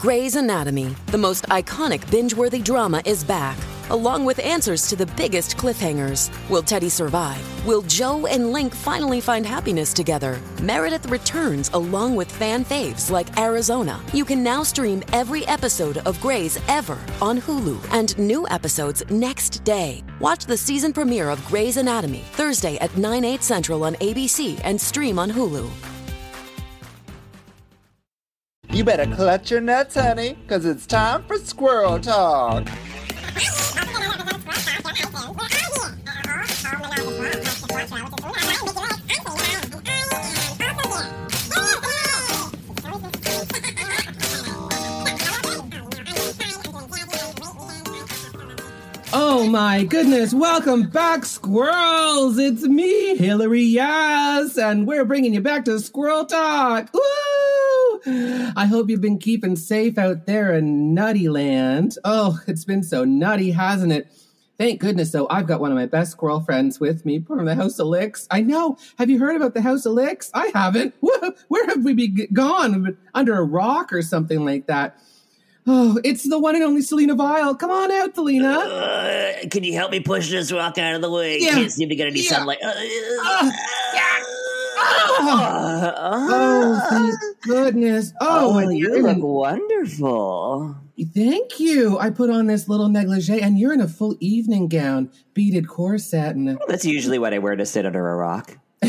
Grey's Anatomy, the most iconic binge worthy drama, is back, along with answers to the biggest cliffhangers. Will Teddy survive? Will Jo and Link finally find happiness together? Meredith returns along with fan faves like Arizona. You can now stream every episode of Grey's ever on Hulu and new episodes next day. Watch the season premiere of Grey's Anatomy Thursday at 9, 8 central on ABC and stream on Hulu. You better clutch your nuts, honey, because it's time for squirrel talk. Oh my goodness, welcome back, squirrels! It's me, Hillary Yass, and we're bringing you back to Squirrel Talk. Woo! I hope you've been keeping safe out there in Nutty Land. Oh, it's been so nutty, hasn't it? Thank goodness, though, I've got one of my best squirrel friends with me from the House of Licks. I know. Have you heard about the House of Licks? I haven't. Where have we been gone? Under a rock or something like that? Oh, it's the one and only Selena Vyle. Come on out, Selena. Uh, can you help me push this rock out of the way? Yeah. Can't seem to get any Yeah. sunlight. Uh, uh, Oh, thank goodness. Oh, oh, you look in- wonderful. thank you. I put on this little negligee, and you're in a full evening gown, beaded corset, and a That's usually what I wear to sit under a rock.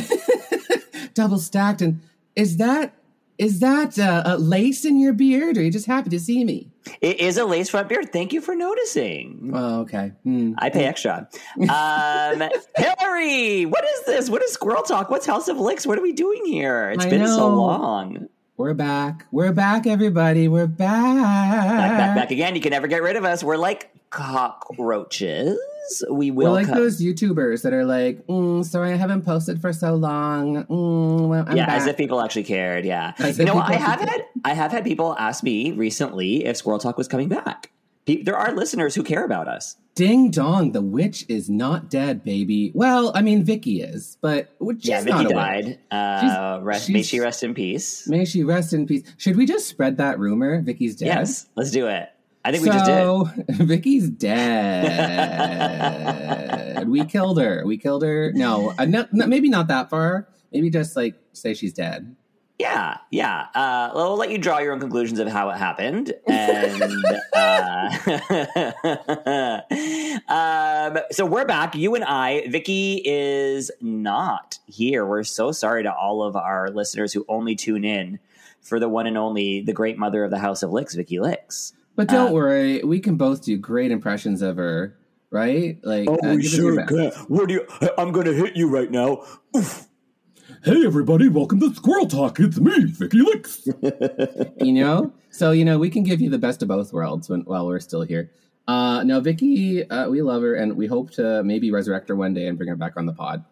double stacked. And is that is that uh, a lace in your beard, or are you just happy to see me? It is a lace front beard. Thank you for noticing. Oh, okay. Hmm. I pay extra. Um, Hillary, what is this? What is Squirrel Talk? What's House of Licks? What are we doing here? It's I been so long. We're back. We're back, everybody. We're back. Back, back, back again. You can never get rid of us. We're like cockroaches. We will We're like come- those YouTubers that are like, mm, sorry, I haven't posted for so long. Mm, well, yeah, back. as if people actually cared. Yeah, As you know. I have had I have had people ask me recently if Squirrel Talk was coming back. There are listeners who care about us. Ding dong, the witch is not dead, baby. Well, I mean, Vicky is, but she's yeah, Vicky died. Uh, rest, may she rest in peace. May she rest in peace. Should we just spread that rumor? Vicky's dead. Yes, let's do it. I think we just did. so, Vicky's dead. we killed her. We killed her. No, uh, no, no, maybe not that far. Maybe just like say she's dead. Yeah, yeah. Uh, we'll let you draw your own conclusions of how it happened. And uh, um, so we're back. You and I. Vicky is not here. We're so sorry to all of our listeners who only tune in for the one and only, the great mother of the House of Licks, Vicky Licks. But don't Uh, worry, we can both do great impressions of her, right? Like, Oh, uh, give us your best. What do you? I'm going to hit you right now. Hey everybody, welcome to Squirrel Talk. It's me, Vicky Licks. you know so you know we can give you the best of both worlds when, while we're still here uh no vicky uh, we love her and we hope to maybe resurrect her one day and bring her back on the pod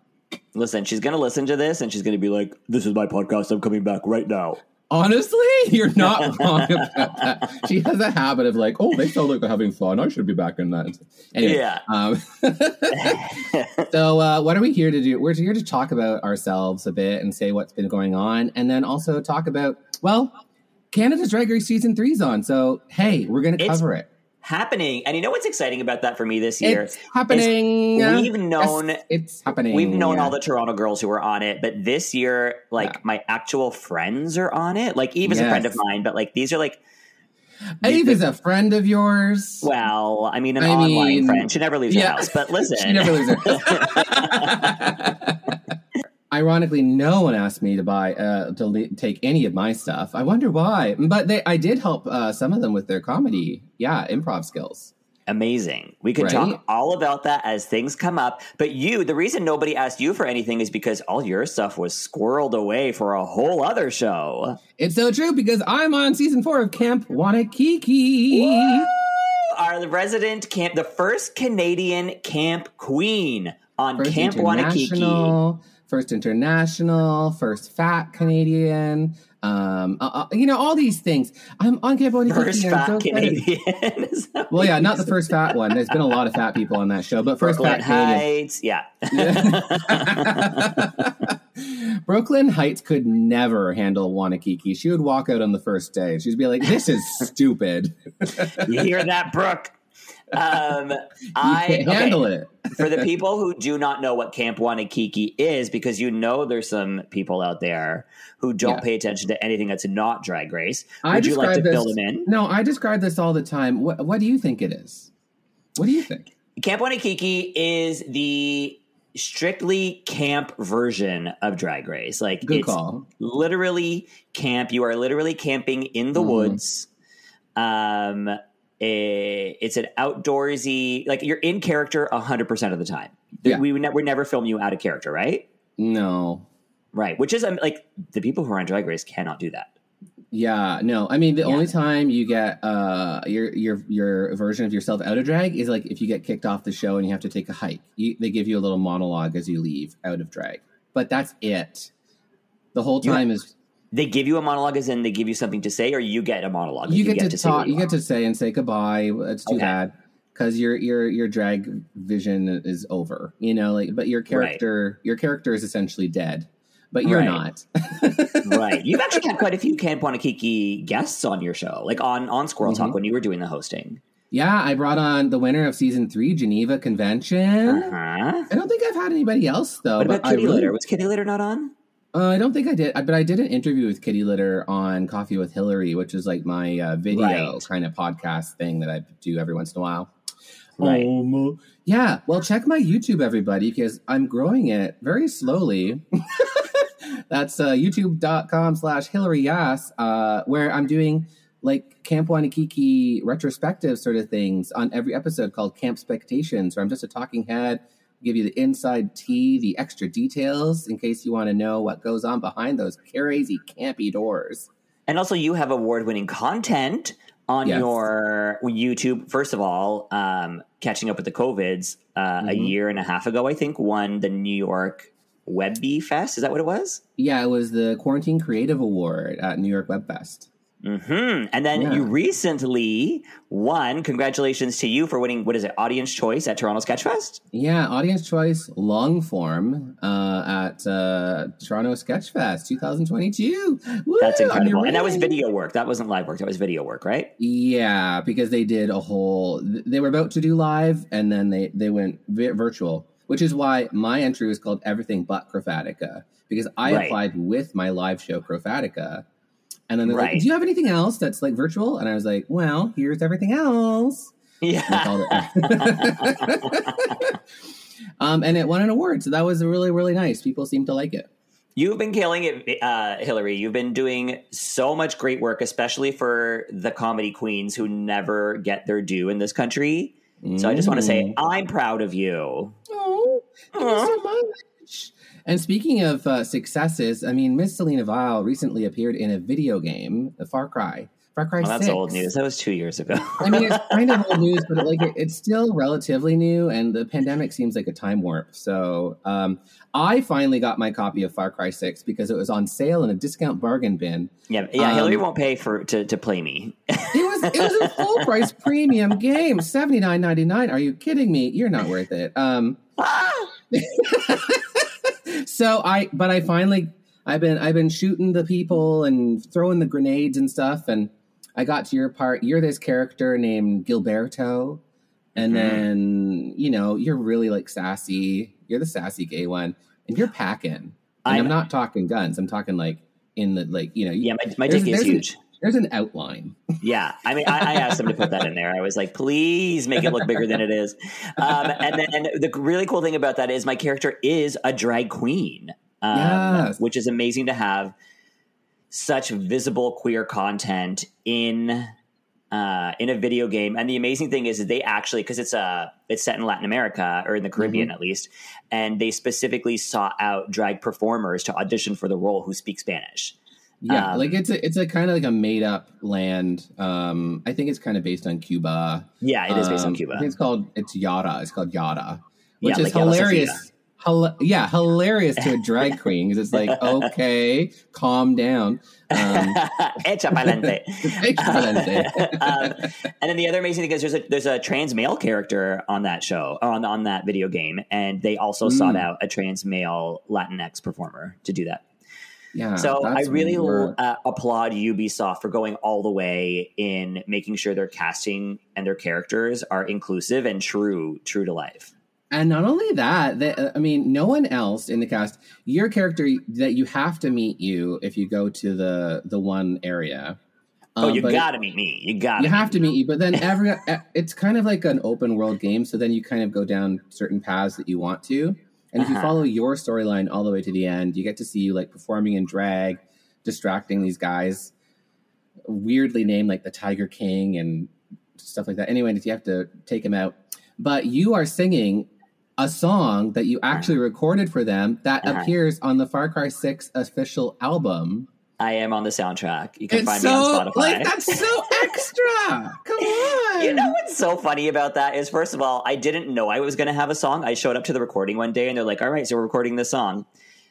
Listen, she's going to listen to this and she's going to be like, "This is my podcast. I'm coming back right now." Honestly you're not wrong about that. She has a habit of like oh they sound like they're having fun. I should be back in that. Anyway Yeah. um so uh what are we here to do? We're here to talk about ourselves a bit and say what's been going on and then also talk about well canada's drag race season three's on. So hey we're gonna It's- cover it happening. And you know what's exciting about that for me this year? It's happening. We've known Yes, it's happening. we've known Yeah. all the Toronto girls who were on it, but this year, like Yeah. my actual friends are on it. Like Eve is a friend of mine, but like these are like Eve the- is a friend of yours. well, I mean an I online mean, friend. She never leaves yeah. house. But listen, she never leaves her. Ironically, no one asked me to buy uh, to le- take any of my stuff. I wonder why. But they, I did help uh, some of them with their comedy, yeah, improv skills. amazing. We could Right? talk all about that as things come up. But you, the reason nobody asked you for anything is because all your stuff was squirreled away for a whole other show. It's so true because I'm on season four of Camp Wannakiki. Our the resident camp, the first Canadian camp queen on First Camp Wannakiki. First international, first fat Canadian. Um, uh, uh, you know all these things. I'm on Wannakiki. First fat so. Canadian. Well, yeah, not the first fat one. There's been a lot of fat people on that show, but first Brooklyn fat Canadian. Hytes. Yeah. Brooklyn Hytes could never handle Wannakiki. She would walk out on the first day. She'd be like, "This is stupid. You hear that, Brooke? Um, I can't okay. handle it." for the people who do not know what Camp Wannakiki is, because you know there's some people out there who don't Yeah. pay attention to anything that's not Drag Race. I Would you like to describe fill them in? No, I describe this all the time. What, what do you think it is? What do you think? Camp Wannakiki is the strictly camp version of Drag Race. Like Good it's call. literally camp. You are literally camping in the Mhm. woods. Um, eh, it's an outdoorsy, like you're in character hundred percent of the time. Yeah. We would ne- we never film you out of character, right? No. Right. Which is um, like the people who are on Drag Race cannot do that. Yeah, no. I mean, the Yeah. only time you get uh your your your version of yourself out of drag is like if you get kicked off the show and you have to take a hike. You, they give you a little monologue as you leave out of drag, but that's it. The whole time is They give you a monologue, as in they give you something to say, or you get a monologue. you, get, to, say talk. what You get to say and say goodbye. It's too Okay. bad because your your your drag vision is over. You know, like but your character your character is essentially dead, but you're Right. not. right. You've actually had quite a few Camp Wannakiki guests on your show, like on on Squirrel Mm-hmm. Talk when you were doing the hosting. Yeah, I brought on the winner of season three, Geneva Convention. Uh-huh. I don't think I've had anybody else though. What but about I Kitty really- Litter? Was Kitty Litter not on? Uh, I don't think I did, but I did an interview with Kitty Litter on Coffee with Hillary, which is like my uh, video Right. kind of podcast thing that I do every once in a while. Right. Um, yeah, well, check my YouTube, everybody, because I'm growing it very slowly. That's uh, youtube.com slash Hillary Yass, uh, where I'm doing like Camp Wannakiki retrospective sort of things on every episode called Camp Spectations, where I'm just a talking head, give you the inside tea, the extra details in case you want to know what goes on behind those crazy campy doors. And also, you have award winning content on Yes. your YouTube. First of all, um, catching up with the COVIDs uh, a Mhm. year and a half ago, I think, won the New York Webby Fest. Is that what it was? Yeah, it was the Quarantine Creative Award at New York Web Fest. Hmm And then Yeah. you recently won. Congratulations to you for winning. What is it? Audience Choice at Toronto Sketchfest. Yeah, audience choice long form uh, at uh, Toronto Sketchfest 2022. Woo, That's incredible. And that was video work. That wasn't live work. That was video work, right? Yeah, because they did a whole. They were about to do live, and then they they went vi- virtual, which is why my entry was called Everything But Crofatica because I Right. applied with my live show Crofatica, and then they're Right. like, "Do you have anything else that's like virtual?" And I was like, "Well, here's everything else." Yeah. called um, and it won an award, so that was really really nice. People seemed to like it. You've been killing it, uh, Hillary. You've been doing so much great work, especially for the comedy queens who never get their due in this country. So I just want to say, I'm proud of you. Oh, thank you so much. And speaking of uh, successes, I mean, Miss Selena Vyle recently appeared in a video game, the Far Cry. Far Cry Well, that's 6. old news. That was two years ago. I mean, it's kind of old news, but like it, it's still relatively new, and the pandemic seems like a time warp. So, um, I finally got my copy of Far Cry Six because it was on sale in a discount bargain bin. yeah, yeah. Hillary Um, won't pay for to, to play me. It was it was a full price premium game, seventy nine ninety nine. Are you kidding me? You're not worth it. Um, so I, but I finally, I've been, I've been shooting the people and throwing the grenades and stuff, and I got to your part. You're this character named Gilberto, and Mhm. then you know you're really like sassy. You're the sassy gay one, and you're packing. And I'm, I'm- not talking guns. I'm talking like in the like you know. yeah, my, my dick is there's an- huge. There's an outline. Yeah, I mean, I, I asked them to put that in there. I was like, please make it look bigger than it is. Um, and then the really cool thing about that is my character is a drag queen, um, Yes. which is amazing to have such visible queer content in uh, in a video game. And the amazing thing is, is they actually because it's a it's set in Latin America or in the Caribbean at least, and they specifically sought out drag performers to audition for the role who speak Spanish. Yeah, Um, like it's a it's a kind of like a made up land. Um, I think it's kind of based on Cuba. Yeah, it is based Um, on Cuba. I think it's called it's Yara. It's called Yara, which Yeah, is like hilarious. Hila- yeah, hilarious to a drag queen because it's like, okay, calm down. Um, Echa pa'lante. Excelente. um, and then the other amazing thing is there's a there's a trans male character on that show on on that video game, and they also sought Mm. out a trans male Latinx performer to do that. Yeah, So I really uh, applaud Ubisoft for going all the way in making sure their casting and their characters are inclusive and true true to life. And not only that, they, uh, I mean, no one else in the cast. Your character that you have to meet you if you go to the the one area. Oh, Um, you gotta meet me. You gotta. You have to meet you, but then every it's kind of like an open world game. So then you kind of go down certain paths that you want to, and if you Uh-huh. follow your storyline all the way to the end, you get to see you like performing in drag, distracting these guys, weirdly named like the Tiger King and stuff like that. Anyway, if you have to take him out, but you are singing a song that you actually recorded for them that Uh-huh. appears on the Far Cry Six official album. I am on the soundtrack. You can It's find so me on Spotify. like that's so extra. Come on. You know what's so funny about that is, first of all, I didn't know I was going to have a song. I showed up to the recording one day and they're like, all right, so we're recording this song.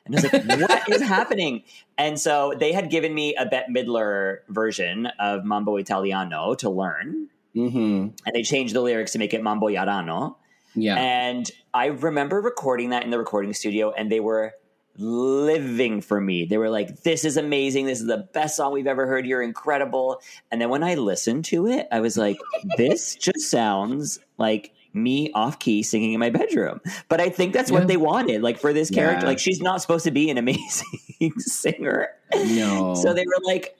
And I was like, what is happening? And so they had given me a Bette Midler version of Mambo Italiano to learn. Mm-hmm. And they changed the lyrics to make it Mambo Yarano. Yeah. And I remember recording that in the recording studio, and they were living for me. They were like, This is amazing. This is the best song we've ever heard. You're incredible. And then when I listened to it, I was like, This just sounds like me off key singing in my bedroom. But I think that's Yeah. what they wanted. Like for this character, Yeah. like she's not supposed to be an amazing singer. no. So they were like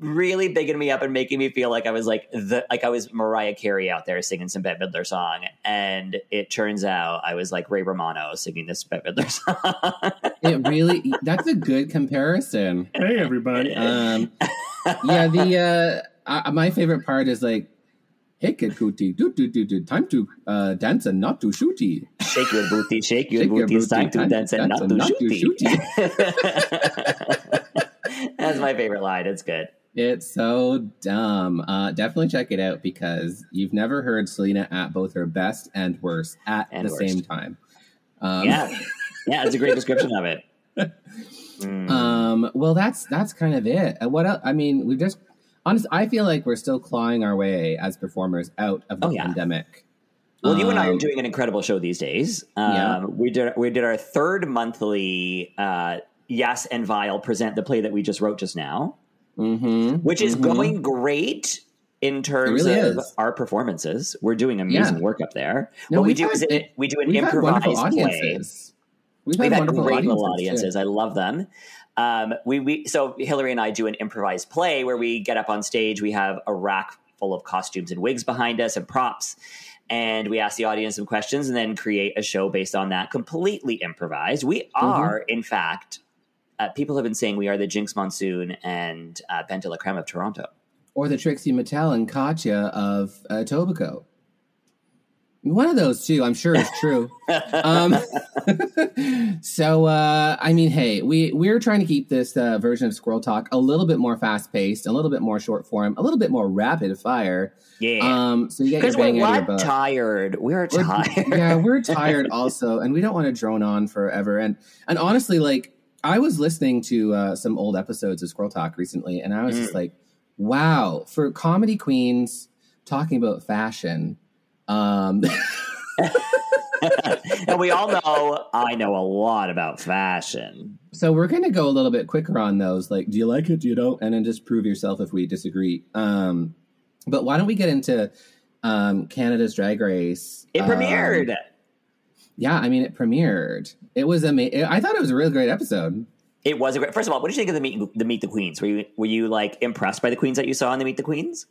really bigging me up and making me feel like I was like the like I was Mariah Carey out there singing some Bette Midler song, and it turns out I was like Ray Romano singing this Bette Midler song. it really that's a good comparison. Hey, everybody. Um, yeah, the uh, uh, my favorite part is like, "Hey kid cootie, do do do do, time to uh, dance and not to shooty." shake your booty, shake your Shake your booty, it's booty, time to time dance and not to not to shooty. That's my favorite line. It's good. It's so dumb. Uh, definitely check it out because you've never heard Selena at both her best and worst at And the worst. same time. Um, Yeah, yeah, it's a great description of it. Mm. Um, well, that's that's kind of it. Uh, What else? I mean, we've just honest. I feel like we're still clawing our way as performers out of the Oh, yeah. pandemic. Well, you and I are Um, doing an incredible show these days. Um, Yeah. We did we did our third monthly uh, Yass and Vyle present the play that we just wrote just now, mhm, which is mhm. going great in terms really of is. our performances. We're doing amazing Yeah. work up there. No, what we do had- is it, we do an had improvised play. We've, We've had wonderful great little audiences, audiences. I love them. Um, we, we so Hillary and I do an improvised play where we get up on stage. We have a rack full of costumes and wigs behind us and props, and we ask the audience some questions and then create a show based on that, completely improvised. We Mm-hmm. are, in fact, uh, people have been saying we are the Jinkx Monsoon and uh, la Creme of Toronto. Or the Trixie Mattel and Katya of uh, Tobacco. One of those two, I'm sure, is true. um, so, uh, I mean, hey, we we're trying to keep this uh, version of Squirrel Talk a little bit more fast paced, a little bit more short form, a little bit more rapid fire. Yeah, Um, so you get your bang out of your butt. tired. We're tired. We're- tired. yeah, we're tired also, and we don't want to drone on forever. And and honestly, like I was listening to uh, some old episodes of Squirrel Talk recently, and I was just Mm. like, wow, for comedy queens talking about fashion. Um, and we all know I know a lot about fashion. so we're gonna go a little bit quicker on those. Like, do you like it? Do you don't? And then just prove yourself if we disagree. Um, but why don't we get into um, Canada's Drag Race? It Um, premiered. yeah, I mean, it premiered. It was amazing. I thought it was a really great episode. It was a great. First of all, what did you think of the meet the Meet the Queens? Were you were you like impressed by the queens that you saw in the Meet the Queens?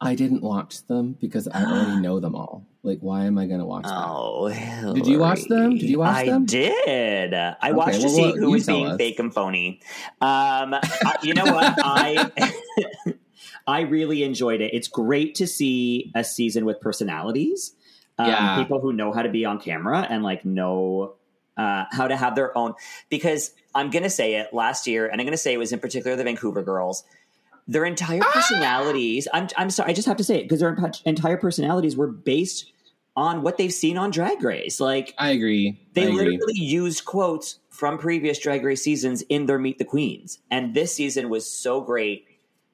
I didn't watch them because I already know them all. Like, why am I going to watch them? Oh, Did you watch them? Did you watch I them? I did. I Okay, watched to see well, who was being us. fake and phony. Um, I- you know what? I I really enjoyed it. It's great to see a season with personalities. Um, Yeah. people who know how to be on camera and like know uh, how to have their own. Because I'm going to say it last year, and I'm going to say it was in particular the Vancouver girls. Their entire Ah! personalities. I'm I'm sorry. I just have to say it because their entire personalities were based on what they've seen on Drag Race. Like I agree. they I agree. literally used quotes from previous Drag Race seasons in their Meet the Queens. And this season was so great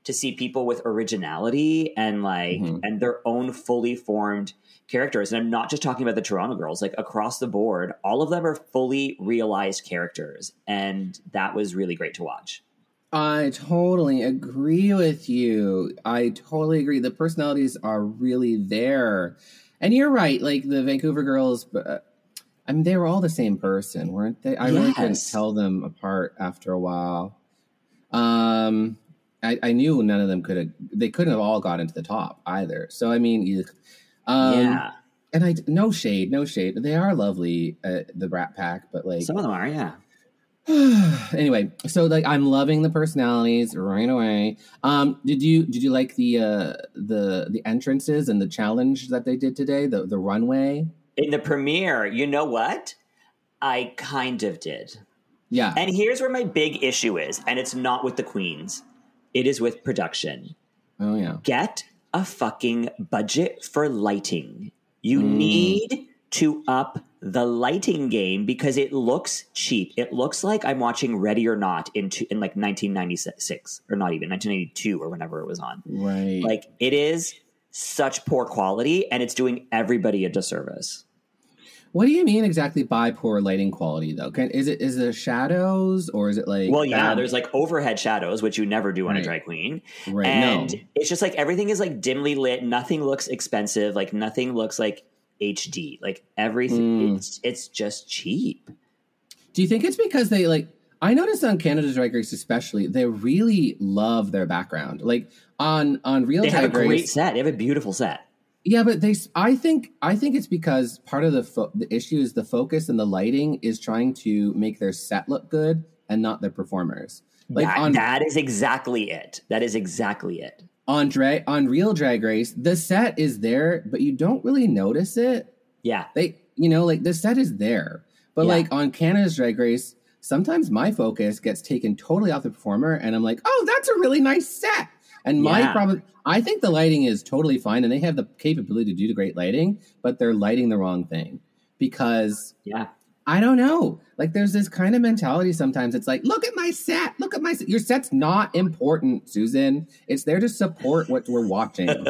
to see people with originality and like Mhm. and their own fully formed characters. And I'm not just talking about the Toronto girls, like across the board, all of them are fully realized characters. And that was really great to watch. I totally agree with you. I totally agree. The personalities are really there. And you're right. Like the Vancouver girls, uh, I mean, they were all the same person, weren't they? I really couldn't tell them apart after a while. Um, I, I knew none of them could have, they couldn't have all got into the top either. So, I mean, um, yeah. and I, no shade, no shade. They are lovely, uh, the Brat Pack, but like, Some of them are, yeah. anyway, so like I'm loving the personalities right away. Um, did you did you like the uh the the entrances and the challenge that they did today? The the runway? In the premiere, you know what? I kind of did. Yeah. And here's where my big issue is, and it's not with the queens. It is with production. oh yeah. Get a fucking budget for lighting. You Mm. need to up the lighting game because it looks cheap. It looks like I'm watching Ready or Not in two, in like 1996 or not even 1992 or whenever it was on. Right. Like it is such poor quality and it's doing everybody a disservice. What do you mean exactly by poor lighting quality though? Can is it is it shadows or is it like Well, yeah, bad- there's like overhead shadows, which you never do on a Right. drag queen. right And no. it's just like everything is like dimly lit. Nothing looks expensive. Like nothing looks like HD. Like everything, Mm. it's it's just cheap. Do you think it's because they like I noticed on Canada's Drag Race especially, they really love their background. Like on on real They have a Drag great Race, set. They have a beautiful set. Yeah, but they. I think. I think it's because part of the fo- the issue is the focus and the lighting is trying to make their set look good and not their performers. Like that, on that is exactly it. That is exactly it. on drag on real Drag Race, the set is there, but you don't really notice it. Yeah. They, you know, like the set is there, but Yeah. like on Canada's Drag Race, sometimes my focus gets taken totally off the performer, and I'm like, oh, that's a really nice set. And my Yeah. problem, I think the lighting is totally fine, and they have the capability to do the great lighting, but they're lighting the wrong thing because Yeah. I don't know. Like, there's this kind of mentality sometimes. It's like, look at my set. Look at my set. Your set's not important, Susan. It's there to support what we're watching.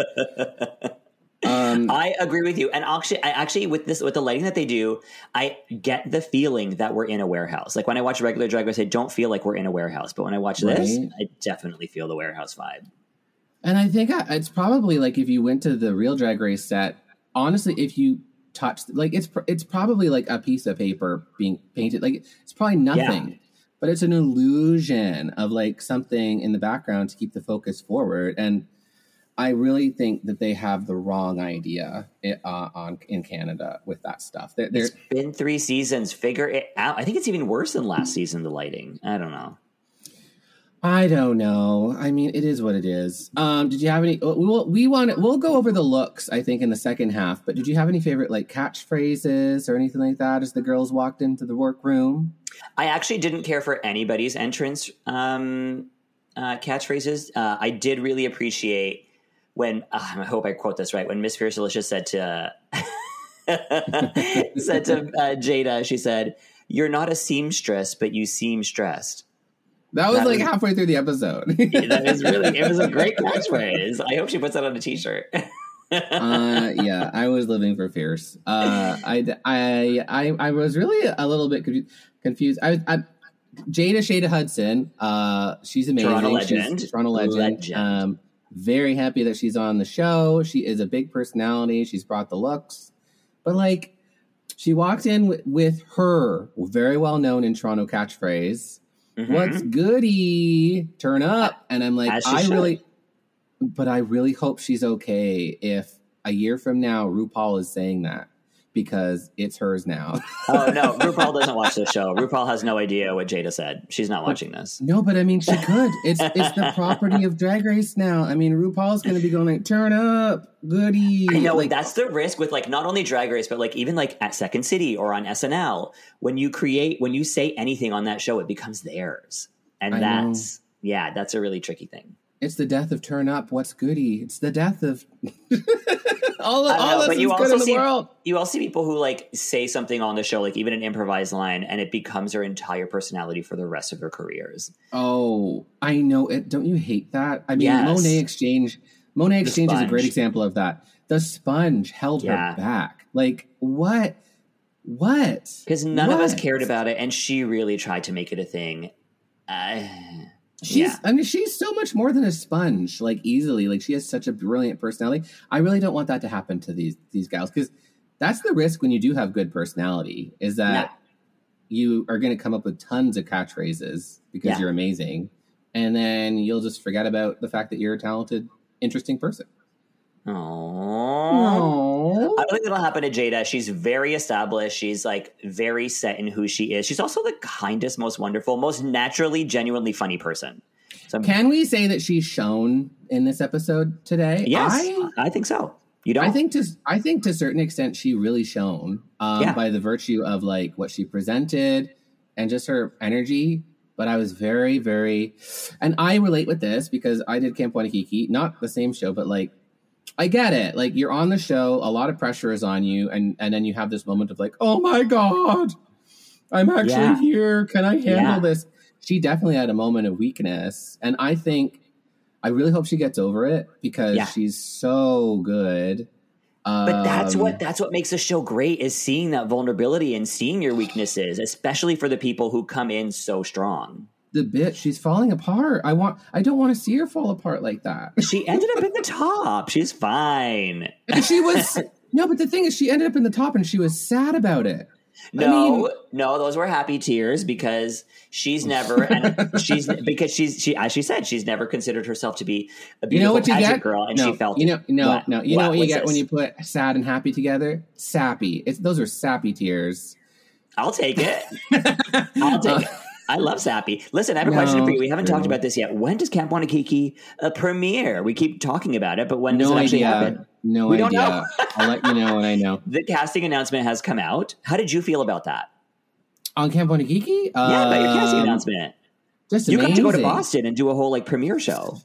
um, I agree with you. And actually, I actually with this with the lighting that they do, I get the feeling that we're in a warehouse. Like when I watch regular Drag Race, I don't feel like we're in a warehouse. But when I watch this, I definitely feel the warehouse vibe. And I think I- it's probably like if you went to the real Drag Race set, honestly, if you touched, like it's pr- it's probably like a piece of paper being painted. Like it's probably nothing, but it's an illusion of like something in the background to keep the focus forward. And I really think that they have the wrong idea i- uh, on in Canada with that stuff. They're, they're, It's been three seasons. Figure it out. I think it's even worse than last season. The lighting. I don't know. I don't know. I mean, it is what it is. Um, did you have any? We will. We want. We'll go over the looks. I think in the second half. But did you have any favorite like catchphrases or anything like that as the girls walked into the workroom? I actually didn't care for anybody's entrance um, uh, catchphrases. Uh, I did really appreciate when uh, I hope I quote this right. When Miss Fiercalicious said to said to uh, Jada, she said, "You're not a seamstress, but you seem stressed." That was That like was- halfway through the episode. that was really it was a great catchphrase. I hope she puts that on a t-shirt. uh, yeah, I was living for fierce. Uh, I, I, I, I was really a little bit confu- confused. I, I, Jada Shada Hudson. Uh, she's amazing. Toronto She's- legend. Toronto legend. Legend. Um, very happy that she's on the show. She is a big personality. She's brought the looks, but like, she walked in with, with her very well known in Toronto catchphrase. Mhm. What's goody? Turn up. And I'm like, I should. really, but I really hope she's okay if a year from now RuPaul is saying that because it's hers now. oh no, RuPaul doesn't watch this show. RuPaul has no idea what Jada said. She's not watching this. no, but I mean, she could. It's it's the property of Drag Race now. I mean, RuPaul's going to be going like, turn up, goody. I know like, that's the risk with like not only Drag Race, but like even like at Second City or on SNL. When you create, when you say anything on that show, it becomes theirs, and I know. that's yeah, that's a really tricky thing. it's the death of turn up. What's goody? It's the death of all, I all know, but you good also in the see world. you also see people who like say something on the show, like even an improvised line, and it becomes their entire personality for the rest of their careers. Oh, I know it. Don't you hate that? I mean, Yes. Monét X Change. Monet Exchange is a great example of that. The sponge held Yeah. her back. Like what? What? Because none of us cared about it, and she really tried to make it a thing. Uh, She's. yeah. I mean, she's so much more than a sponge. Like easily. Like she has such a brilliant personality. I really don't want that to happen to these these gals because that's the risk when you do have good personality. Is that you are going to come up with tons of catchphrases because Yeah. you're amazing, and then you'll just forget about the fact that you're a talented, interesting person. Aww. I don't think it'll happen to Jada. She's very established. She's like very set in who she is. She's also the kindest, most wonderful, most naturally, genuinely funny person. So, Can we say that she's shown in this episode today? yes, I, I, think so. You don't? I think to I think to a certain extent she really shone um, Yeah. by the virtue of like what she presented and just her energy. But I was very, very, and I relate with this because I did Camp Wannakiki, not the same show, but like I get it. Like you're on the show, a lot of pressure is on you, and and then you have this moment of like, oh my god, I'm actually Yeah. here. Can I handle Yeah. this? She definitely had a moment of weakness, and I think I really hope she gets over it because Yeah. she's so good. But that's Um, what that's what makes the show great is seeing that vulnerability and seeing your weaknesses, especially for the people who come in so strong. The bitch. She's falling apart. I want. I don't want to see her fall apart like that. She ended up in the top. She's fine. And she was no, but the thing is, she ended up in the top, and she was sad about it. No, mean- no, those were happy tears because she's never and she's because she's she as she said she's never considered herself to be a You beautiful know what you get, girl, and no, she felt You know, no, What? no. You know what you get when you put sad and happy together? Sappy. It's those are sappy tears. I'll take it. I'll take it. I love Sappy. Listen, I have a No, question for you. We haven't true. talked about this yet. When does Camp Wannakiki uh, premiere? We keep talking about it, but when does no it actually idea. happen? No We don't know. I'll let you know when I know. The casting announcement has come out. How did you feel about that? On Camp Wannakiki? yeah, about your casting Um, announcement. Just You got to go to. Boston and do a whole like premiere show.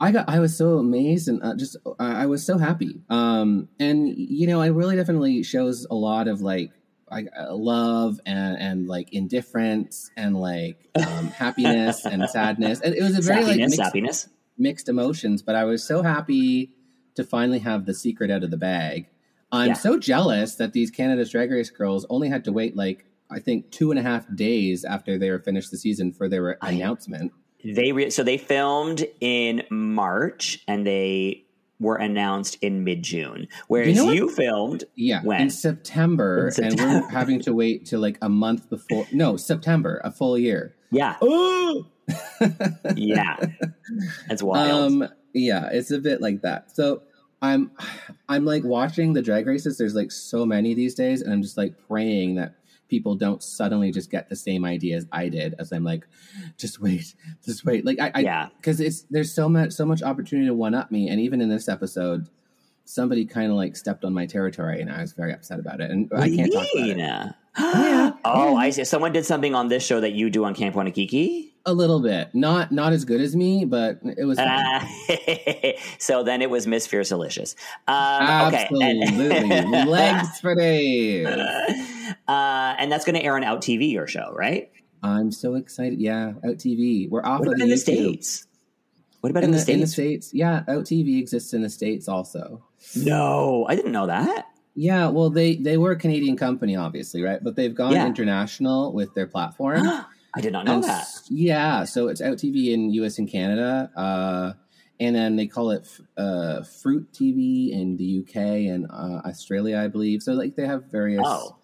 I got I was so amazed and uh, just I I was so happy. Um and you know, I really definitely shows a lot of like like uh, love and and like indifference and like um happiness and sadness. And it was a very like mixed, mixed emotions, but I was so happy to finally have the secret out of the bag. I'm Yeah. so jealous that these Canada's Drag Race girls only had to wait like I think two and a half days after they were finished the season for their I- announcement. They re- so they filmed in March and they were announced in mid June. Whereas You know you, filmed Yeah, When? in September, In and we're having to wait till like a month before. No, September, a full year. yeah, Oh, yeah. That's wild. um, yeah, it's a bit like that. So I'm, I'm like watching the drag races. There's like so many these days, and I'm just like praying that people don't suddenly just get the same idea as I did. As I'm like, just wait, just wait. Like I, I yeah. because it's there's so much so much opportunity to one up me, and even in this episode. Somebody kind of like stepped on my territory, and I was very upset about it. And I can't talk about it. oh, Yeah. I see. Someone did something on this show that you do on Camp Wannakiki. A little bit, not not as good as me, but it was. Uh, so then it was Miss Fiercalicious. Um, okay. absolutely And, legs for days. uh, and that's going to air on Out TV, your show, right? I'm so excited. Yeah, Out TV. We're off What of in the States? What about in, In the, the, in the States? states, yeah, Out TV exists in the states also. No, I didn't know that. Yeah, well, they they were a Canadian company, obviously, right? But they've gone Yeah. international with their platform. I did not know And that. Yeah, so it's Out TV in U.S. and Canada, uh, and then they call it uh, Fruit TV in the U.K. and uh, Australia, I believe. So like they have various Oh,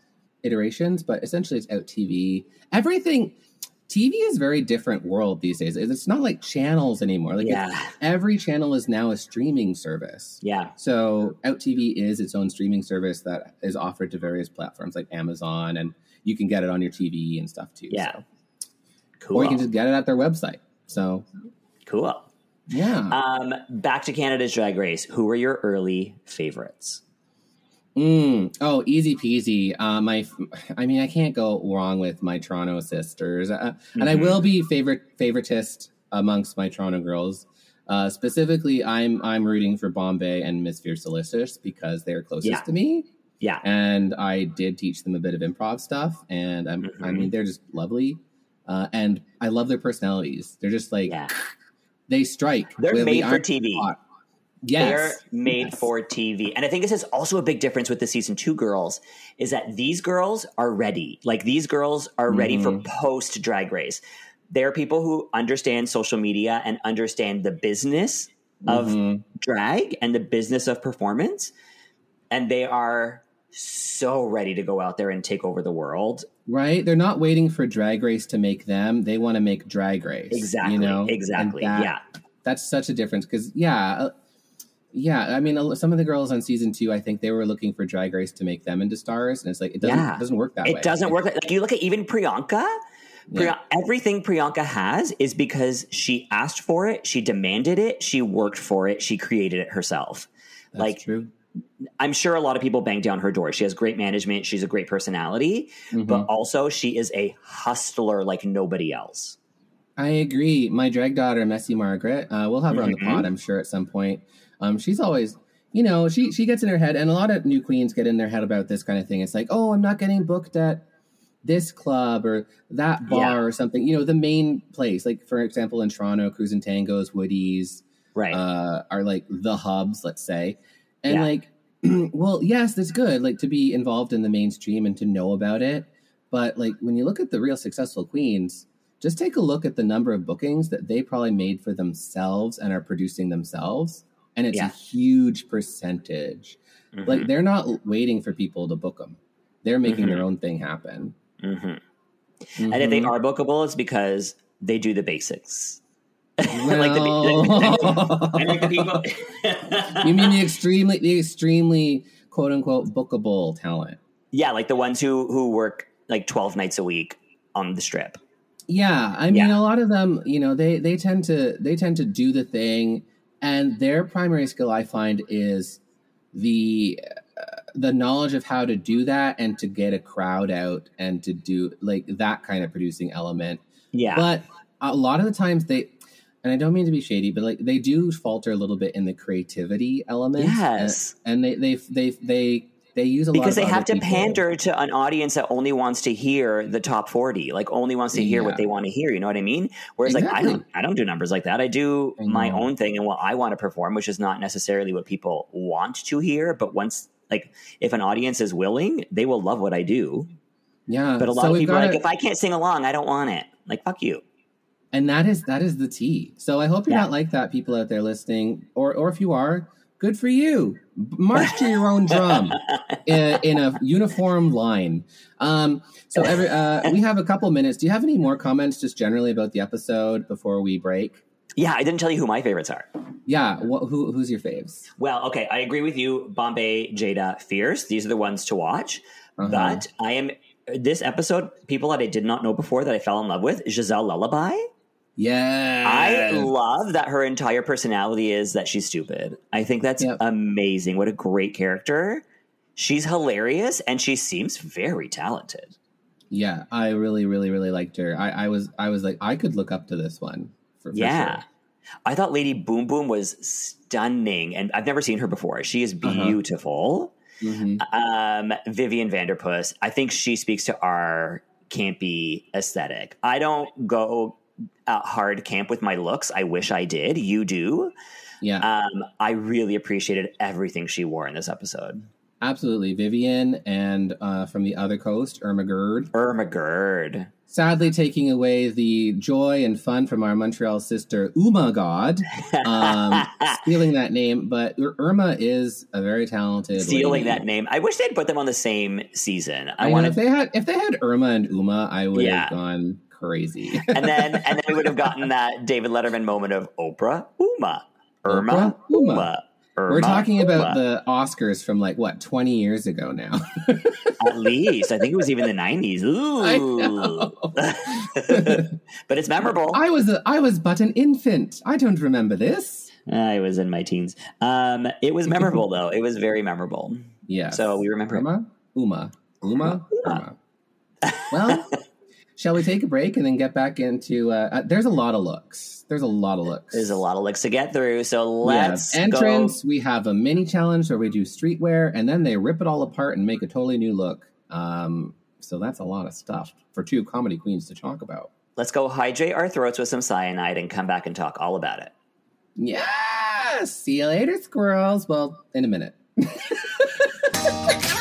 iterations, but essentially it's Out TV. Everything TV is a very different world these days. It's not like channels anymore. Like yeah, every channel is now a streaming service. yeah. So Out TV is its own streaming service that is offered to various platforms like Amazon, and you can get it on your TV and stuff too. Yeah. so. Cool. or you can just get it at their website. So cool. yeah, Um, back to Canada's Drag Race. Who were your early favorites? mm. oh, easy peasy. Uh, my, I mean, I can't go wrong with my Toronto sisters, uh, and I will be favorite favoritist amongst my Toronto girls. Uh, specifically, I'm I'm rooting for Bombae and Miss Fiercalicious because they're closest Yeah. to me, Yeah. and I did teach them a bit of improv stuff, and I'm, I Mhm. mean they're just lovely, uh, and I love their personalities. They're just like Yeah. they strike. They're We- we made for aren't TV. taught. They're made Yes. for TV. And I think this is also a big difference with the season two girls is that these girls are ready. Like these girls are ready for Mhm. post drag race. They're people who understand social media and understand the business of Mhm. drag and the business of performance. And they are so ready to go out there and take over the world. right. They're not waiting for Drag Race to make them; they want to make Drag Race. Exactly. You know, exactly. that- yeah. that's such a difference because yeah uh, yeah i mean some of the girls on season two i think they were looking for drag race to make them into stars and it's like it doesn't, Yeah. it doesn't work that way It doesn't work. Like you look at even Priyanka. Priya- Everything Priyanka has is because she asked for it, she demanded it, she worked for it, she created it herself. That's like true I'm sure a lot of people bang down her door. She has great management, she's a great personality, Mhm. but also she is a hustler like nobody else. i agree my drag daughter messy margaret uh, we'll have her on the Mhm. pod i'm sure at some point um, she's always you know she she gets in her head and a lot of new queens get in their head about this kind of thing it's like oh i'm not getting booked at this club or that bar Yeah. or something you know the main place like for example in toronto Crews and tangos Woody's Right. uh, are like the hubs, let's say. And Yeah. like, well, yes, that's good, like to be involved in the mainstream and to know about it. But like, when you look at the real successful queens, just take a look at the number of bookings that they probably made for themselves and are producing themselves. And it's Yeah. a huge percentage. Mhm. Like, they're not waiting for people to book them, they're making Mhm. their own thing happen. Mhm. And if they Mhm. are bookable, it's because they do the basics. Well, like the, I like the people. you mean the extremely, the extremely quote unquote bookable talent? yeah, like the ones who who work like twelve nights a week on the strip. Yeah, I mean, Yeah. a lot of them, you know, they they tend to they tend to do the thing, and their primary skill, I find, is the uh, the knowledge of how to do that and to get a crowd out and to do like that kind of producing element. Yeah, But a lot of the times they, and I don't mean to be shady, but like they do falter a little bit in the creativity element. Yes. and, and they they they they they use a lot because they have to people. pander to an audience that only wants to hear the top 40 like only wants to hear Yeah. what they want to hear you know what i mean whereas like i don't i don't do numbers like that i do I my own thing and what i want to perform which is not necessarily what people want to hear but once like if an audience is willing they will love what i do Yeah, but a lot so of people are like if i can't sing along i don't want it like fuck you and that is that is the tea. So I hope you're Yeah. not like that, people out there listening, or or if you are, good for you. March to your own drum in, in a uniform line. Um, so every uh, we have a couple minutes. Do you have any more comments, just generally about the episode before we break? yeah i didn't tell you who my favorites are Yeah, wh- who who's your faves? Well, okay, I agree with you. Bombae, Jada, Fierce. These are the ones to watch. Uh-huh. But I am this episode. People that I did not know before that I fell in love with. Giselle Lullaby. Yeah, I love that her entire personality is that she's stupid. I think that's Yep. amazing. What a great character. She's hilarious and she seems very talented. yeah, I really, really, really liked her. I, I was, I was like, I could look up to this one. For, for yeah. sure. I thought Lady Boom Boom was stunning and I've never seen her before. She is Uh-huh. beautiful. Mhm. um, Vivian Vanderpuss. I think she speaks to our campy aesthetic. I don't go uh, hard camp with my looks. I wish I did. You do. yeah. Um, I really appreciated everything she wore in this episode. Absolutely. Vivian and uh, from the other coast, Irma Gerd. Irma Gerd. Sadly, taking away the joy and fun from our Montreal sister, Uma Gahd, um, stealing that name. But Irma is a very talented. Stealing lady. that name. I wish they'd put them on the same season. I, I, wanted, if they had if they had Irma and Uma, I would Yeah. have gone crazy. and then and then we would have gotten that David Letterman moment of Oprah, Uma, Irma, Oprah, Uma. Uma. We're Irma, talking about the Oscars from like what twenty years ago now. At least. I think it was even the 90s. Ooh. I know. but it's memorable. I was a, I was but an infant. I don't remember this. I was in my teens. Um, it was memorable, though. It was very memorable. Yeah. So we remember it. Uma, Uma, Uma, Uma. Uma. Well, Shall we take a break and then get back into? Uh, uh, there's a lot of looks. There's a lot of looks. There's a lot of looks to get through, so let's entrance. go. We have a mini challenge where we do streetwear, and then they rip it all apart and make a totally new look. Um, so that's a lot of stuff for two comedy queens to talk about. Let's go hydrate our throats with some cyanide and come back and talk all about it. Yeah. See you later, squirrels. Well, in a minute.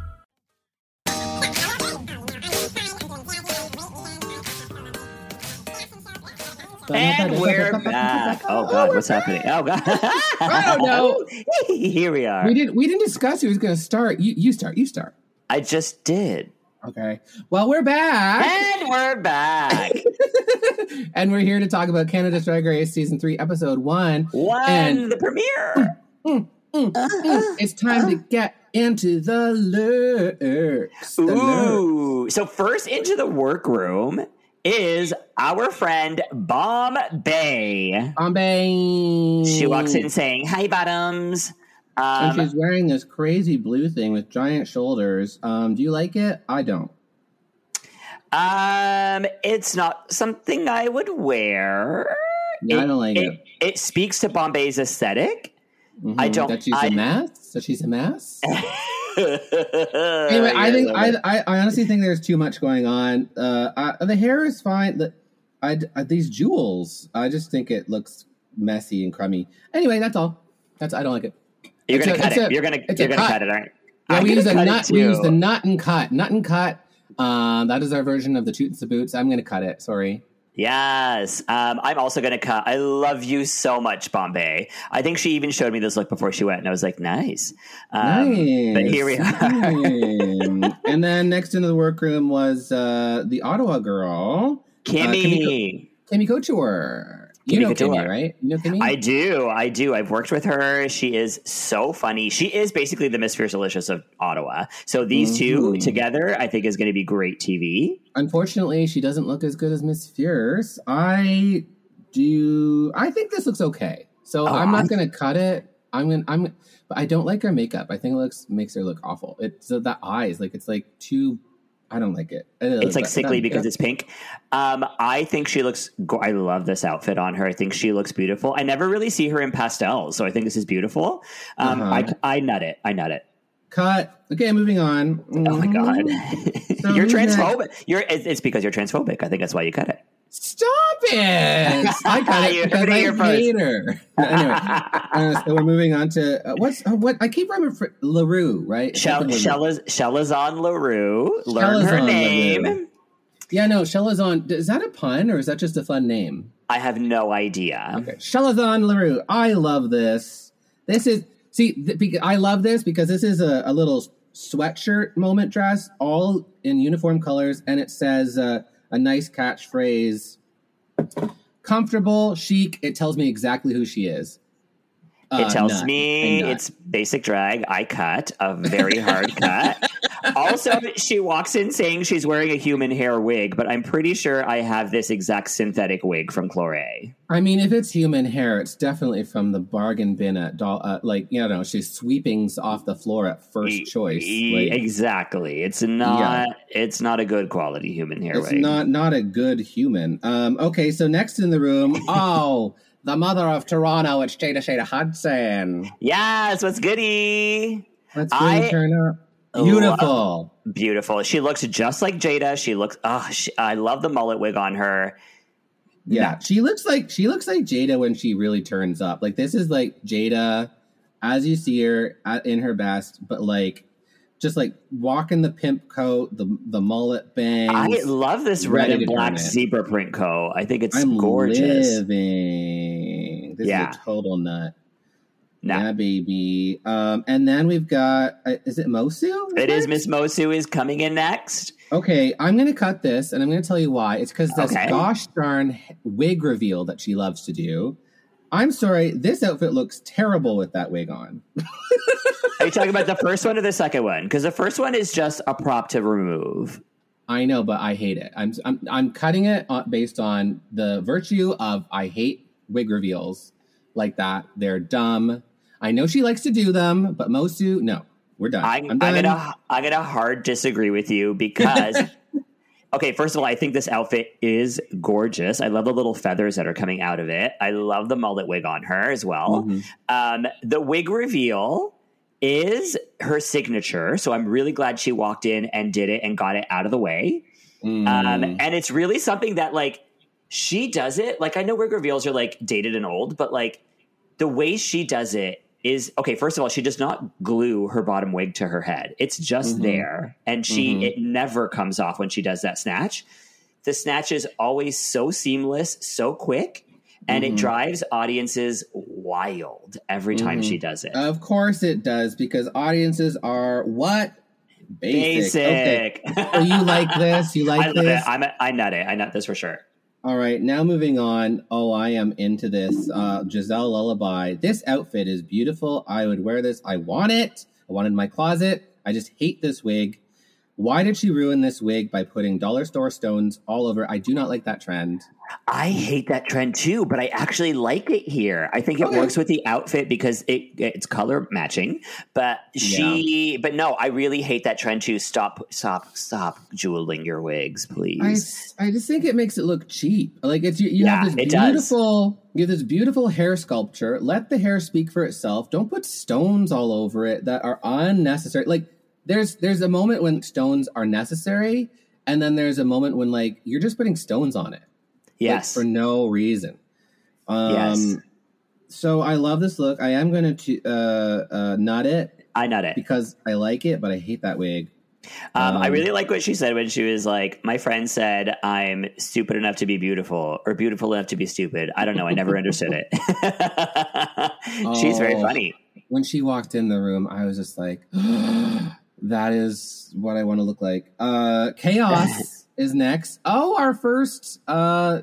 And we're oh, oh, back. Oh God, what's happening? Oh God, I don't know. Here we are. We didn't. We didn't discuss who was going to start. You, you start. You start. I just did, Okay. Well, we're back, and we're back. and we're here to talk about Canada's Drag Race season three, episode one. One, And- the premiere. Mm, mm, mm, uh-huh. It's time to uh-huh. get into the lurks. The lurks. Ooh. So first into the workroom is our friend Bombae. Bombae. She walks in saying, "Hi, bottoms." and Um, she's wearing this crazy blue thing with giant shoulders. Um, do you like it? I don't. um, it's not something I would wear. Yeah, I don't like it. it. It speaks to Bombae's aesthetic. I Mhm. don't- That she's I- a mess. That she's a mess. anyway, anyway, I think I, I I honestly think there's too much going on. Uh, I, the hair is fine. The, I, I these jewels, I just think it looks messy and crummy. Anyway, that's all. That's I don't like it. you're it's gonna a- cut it. a- you're gonna you're gonna cut. cut it, aren't you? Yeah, I'm we gonna use a nut. We use the nut and cut. Nut and cut. Um, that is our version of the toots and the boots. I'm going to cut it. Sorry. Yes. Um, I'm also going to cut. I love you so much, Bombae. I think she even showed me this look before she went, and I was like, nice. Um, nice. But here we are. Mm. and then next into the workroom was uh, the Ottawa girl, Kimmy. Kimmy Couture. You know. Kimmy, right? You know Kimmy. I do. I do. I've worked with her. She is so funny. She is basically the Miss Fiercalicious of Ottawa. So these two Mhm. together, I think, is going to be great TV. Unfortunately, she doesn't look as good as Miss Fierce. I do. I think this looks okay. So Oh, I'm not going to cut it. I'm gonna. I'm. But I don't like her makeup. I think it looks makes her look awful. It's so the eyes, like it's like too. I don't like it. It's like sickly because it's pink. Um, I think she looks. go- I love this outfit on her. I think she looks beautiful. I never really see her in pastels, so I think this is beautiful. Um, Uh-huh. I I nut it. I nut it. cut. Okay, moving on. Oh my god, Mhm. So you're next? transphobic. You're. It's, it's because you're transphobic. I think that's why you cut it. Stop it! I got it heard because it I here first. hate her. anyway, uh, so we're moving on to uh, what's uh, what I keep remembering for Larue, right? Shell, Something Leroux. Shellaz, Chelazon Leroux. Learn her name. Leroux. Yeah, no, Chelazon. Is that a pun or is that just a fun name? I have no idea. Okay, Chelazon Leroux. I love this. This is see, th- bec- I love this because this is a, a little sweatshirt moment dress, all in uniform colors, and it says uh, a nice catchphrase: "Comfortable, chic." It tells me exactly who she is. It Uh, tells nut. me it's basic drag. I cut a very hard cut. Also, she walks in saying she's wearing a human hair wig, but I'm pretty sure I have this exact synthetic wig from Clore. I mean, if it's human hair, it's definitely from the bargain bin at doll. Uh, like you know, she's sweepings off the floor at first choice. E- Like, exactly. It's not. It's not a good quality human hair it's wig. not not a good human. Um, okay, so next in the room, oh, the mother of Toronto, it's Jada Shada Hudson. yes. What's goody? Let's I really turn up. love- Beautiful. Uh, beautiful. She looks just like Jada. She looks. Oh, she, I love the mullet wig on her. Yeah, she looks like she looks like Jada when she really turns up. Like this is like Jada as you see her at, in her best, but like just like walking the pimp coat, the the mullet bang. I love this red and black zebra print coat. I think it's I'm gorgeous. living. This Yeah. is a total nut. No. Yeah, baby. Um, and then we've got uh, is it Moço? It is? Miss Moço is coming in next. Okay, I'm going to cut this, and I'm going to tell you why. It's because this Okay. gosh darn wig reveal that she loves to do. I'm sorry, this outfit looks terrible with that wig on. Are you talking about the first one or the second one? Because the first one is just a prop to remove. I know, but I hate it. I'm I'm, I'm cutting it uh, based on the virtue of I hate wig reveals like that. They're dumb. I know she likes to do them, but Moço, no, we're done. I'm, I'm I'm gonna I'm gonna hard disagree with you because okay, first of all, I think this outfit is gorgeous. I love the little feathers that are coming out of it. I love the mullet wig on her as well. Mhm. Um, the wig reveal is her signature, so I'm really glad she walked in and did it and got it out of the way. Mm. Um, and it's really something that like she does it. Like I know wig reveals are like dated and old, but like the way she does it is okay. First of all, she does not glue her bottom wig to her head. It's just Mhm. there, and she Mhm. it never comes off when she does that snatch. The snatch is always so seamless, so quick, and it Mhm. drives audiences wild every time Mhm. she does it. Of course it does, because audiences are what basic. Okay. Basic. So you like this? You like I this? it. I'm a, I nut it. I nut this for sure. All right, now moving on. Oh, I am into this. Uh, Giselle Lullaby. This outfit is beautiful. I would wear this. I want it. I want it in my closet. I just hate this wig. Why did she ruin this wig by putting dollar store stones all over? I do not like that trend. I hate that trend too, but I actually like it here. I think it Okay. works with the outfit because it it's color matching. But she, but no, I really hate that trend too. Stop, stop, stop jeweling your wigs, please. I just think it makes it look cheap. Like it's you, you Yeah, have this it does. beautiful you have this beautiful hair sculpture. Let the hair speak for itself. Don't put stones all over it that are unnecessary. Like there's there's a moment when stones are necessary, and then there's a moment when like you're just putting stones on it. Like, yes, for no reason. Um, Yes. So I love this look. I am going to uh, uh, nut it I nut it. because I like it, but I hate that wig. Um, I um, really like what she said when she was like, "My friend said I'm stupid enough to be beautiful, or beautiful enough to be stupid." I don't know. I never understood it. She's very Oh. funny. When she walked in the room, I was just like, "That is what I want to look like." Uh, Kaos is next. Oh, our first uh,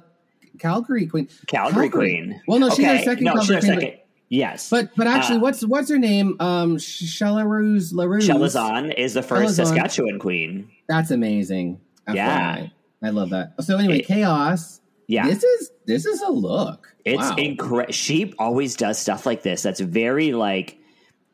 Calgary queen. Calgary Queen. Well, no, she's our Okay, second no, she's Calgary our queen. second. Yes, But but actually, Uh, what's what's her name? Um, Chelaruse Leroux. Chelazon is the first Chelazon. Saskatchewan queen. That's amazing. Yeah. I love that. So anyway, It- Kaos. Yeah, This is this is a look. it's wow. incredible. She always does stuff like this. That's very like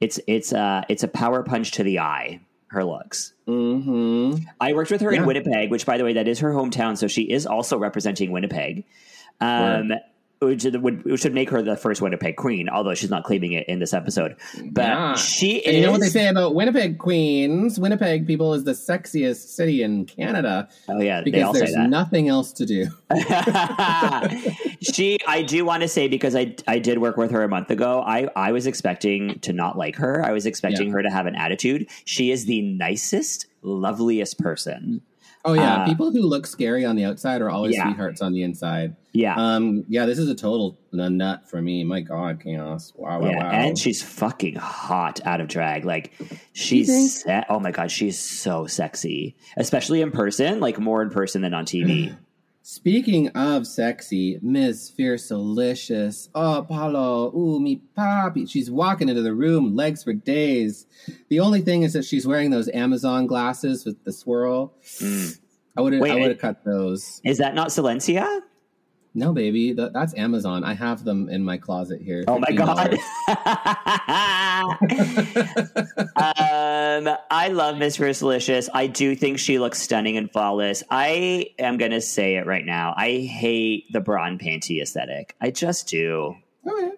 it's it's uh it's a power punch to the eye. Her looks. hmm I worked with her Yeah. in Winnipeg, which, by the way, that is her hometown. So she is also representing Winnipeg. Um, which, would, which should make her the first Winnipeg queen, although she's not claiming it in this episode. But Yeah. she And is. you know what they say about Winnipeg queens? Winnipeg people is the sexiest city in Canada Oh yeah, they because all say there's nothing else to do. she, I do want to say because I I did work with her a month ago. I I was expecting to not like her. I was expecting Yeah. her to have an attitude. She is the nicest, loveliest person. Oh yeah, Uh, people who look scary on the outside are always Yeah. sweethearts on the inside. Yeah. Um, yeah, this is a total nut for me. My God, Kaos! Wow, wow, yeah, wow. and she's fucking hot out of drag. Like she's se- oh my god, she's so sexy, especially in person. Like more in person than on TV. Speaking of sexy, Miss Fierce Delicious. Oh, Paulo, ooh, me papi. She's walking into the room, legs for days. The only thing is that she's wearing those Amazon glasses with the swirl. Mm. I would have, I would have cut those. Is that not Silencia? No, baby, th- that's Amazon. I have them in my closet here. Oh my god. um, I love Miss Fiercalicious. I do think she looks stunning and flawless. I am gonna say it right now. I hate the bra and panty aesthetic. I just do. Oh yeah.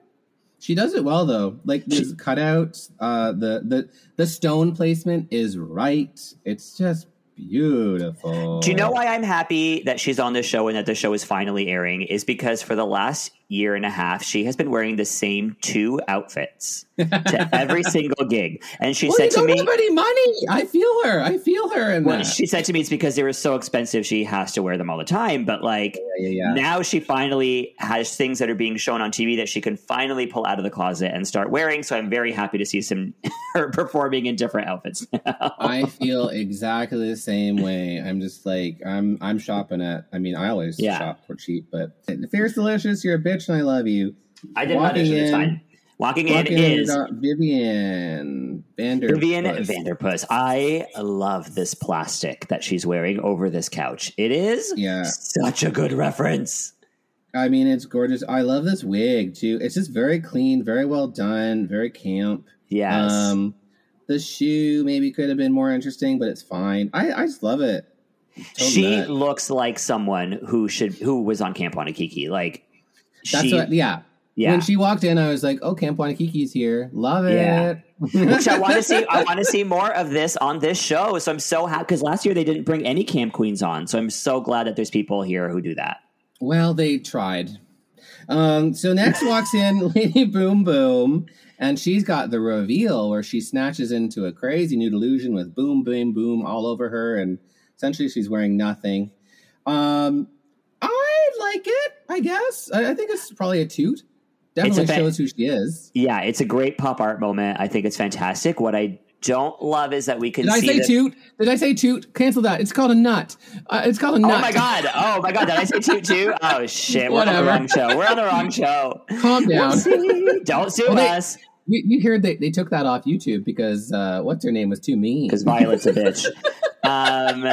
She does it well though. Like this cutout, uh the the the stone placement is right. It's just beautiful. Do you know why I'm happy that she's on this show and that the show is finally airing? Is because for the last year and a half, she has been wearing the same two outfits to every single gig. And she Well, said you to me, any money. I feel her. I feel her in well, she said to me it's because they were so expensive she has to wear them all the time. But like yeah, yeah. now she finally has things that are being shown on TV that she can finally pull out of the closet and start wearing. So I'm very happy to see some her performing in different outfits. I feel exactly the same way. I'm just like I'm. I'm shopping at. I mean, I always Yeah. shop for cheap, but Fiercalicious. You're a bitch, and I love you. I did not Walking mention it's fine. Walking in Walking in, we is Vivian Vander. Vivian Vanderpuss. I love this plastic that she's wearing over this couch. It is Yeah. such a good reference. I mean, it's gorgeous. I love this wig too. It's just very clean, very well done, very camp. Yes. Um, the shoe maybe could have been more interesting, but it's fine. I, I just love it. Total she looks like someone who should who was on Camp Wannakiki. Like That's she, what. Yeah. yeah. When she walked in, I was like, "Oh, Camp Wannakiki's here. Love it." Yeah. Which I want to see. I want to see more of this on this show. So I'm so happy because last year they didn't bring any camp queens on. So I'm so glad that there's people here who do that. Well, they tried. Um, so next walks in Lady Boom Boom, and she's got the reveal where she snatches into a crazy new delusion with boom, boom, boom all over her, and essentially she's wearing nothing. Um, like it. I guess. I, I think it's probably a toot. Definitely fa- shows who she is. Yeah, it's a great pop art moment. I think it's fantastic. What I don't love is that we can Did I say that- toot? Did I say toot? Cancel that. It's called a nut. Uh, it's called a nut. Oh my god! Oh my god! Did I say toot too? Oh shit! We're on the wrong show. We're on the wrong show. Calm down. Don't sue Well, they- us You, you heard they, they took that off YouTube because uh, what's her name was too mean. because Violet's a bitch. Um,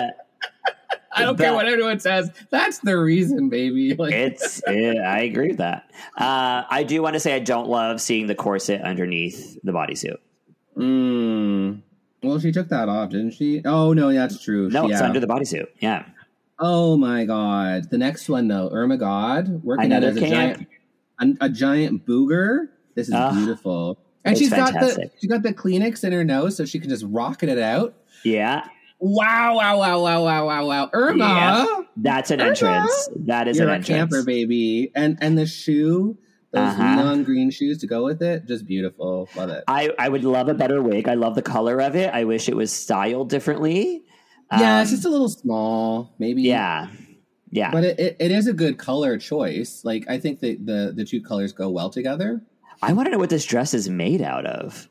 I don't care what anyone says. That's the reason, baby. Like, it's. eh, I agree with that. Uh, I do want to say I don't love seeing the corset underneath the bodysuit. mm, well, she took that off, didn't she? Oh no, that's true. No, She- it's yeah. under the bodysuit. Yeah. Oh my god, the next one though, Irma Gerd working Another out as a camp. giant, a, a giant booger. This is Ah, beautiful, and she's got the fantastic. she got the Kleenex in her nose, so she can just rocket it out. Yeah. Wow! Wow! Wow! Wow! Wow! Wow! Wow! Irma, Yeah. That's an Irma. entrance. That is you're an a entrance. camper, baby, and and the shoe, those Uh-huh. neon green shoes to go with it, just beautiful. Love it. I, I would love a better wig. I love the color of it. I wish it was styled differently. Yeah, Um, it's just a little small, maybe. yeah. Yeah. but it, it, it is a good color choice. Like I think that the the two colors go well together. I want to know what this dress is made out of.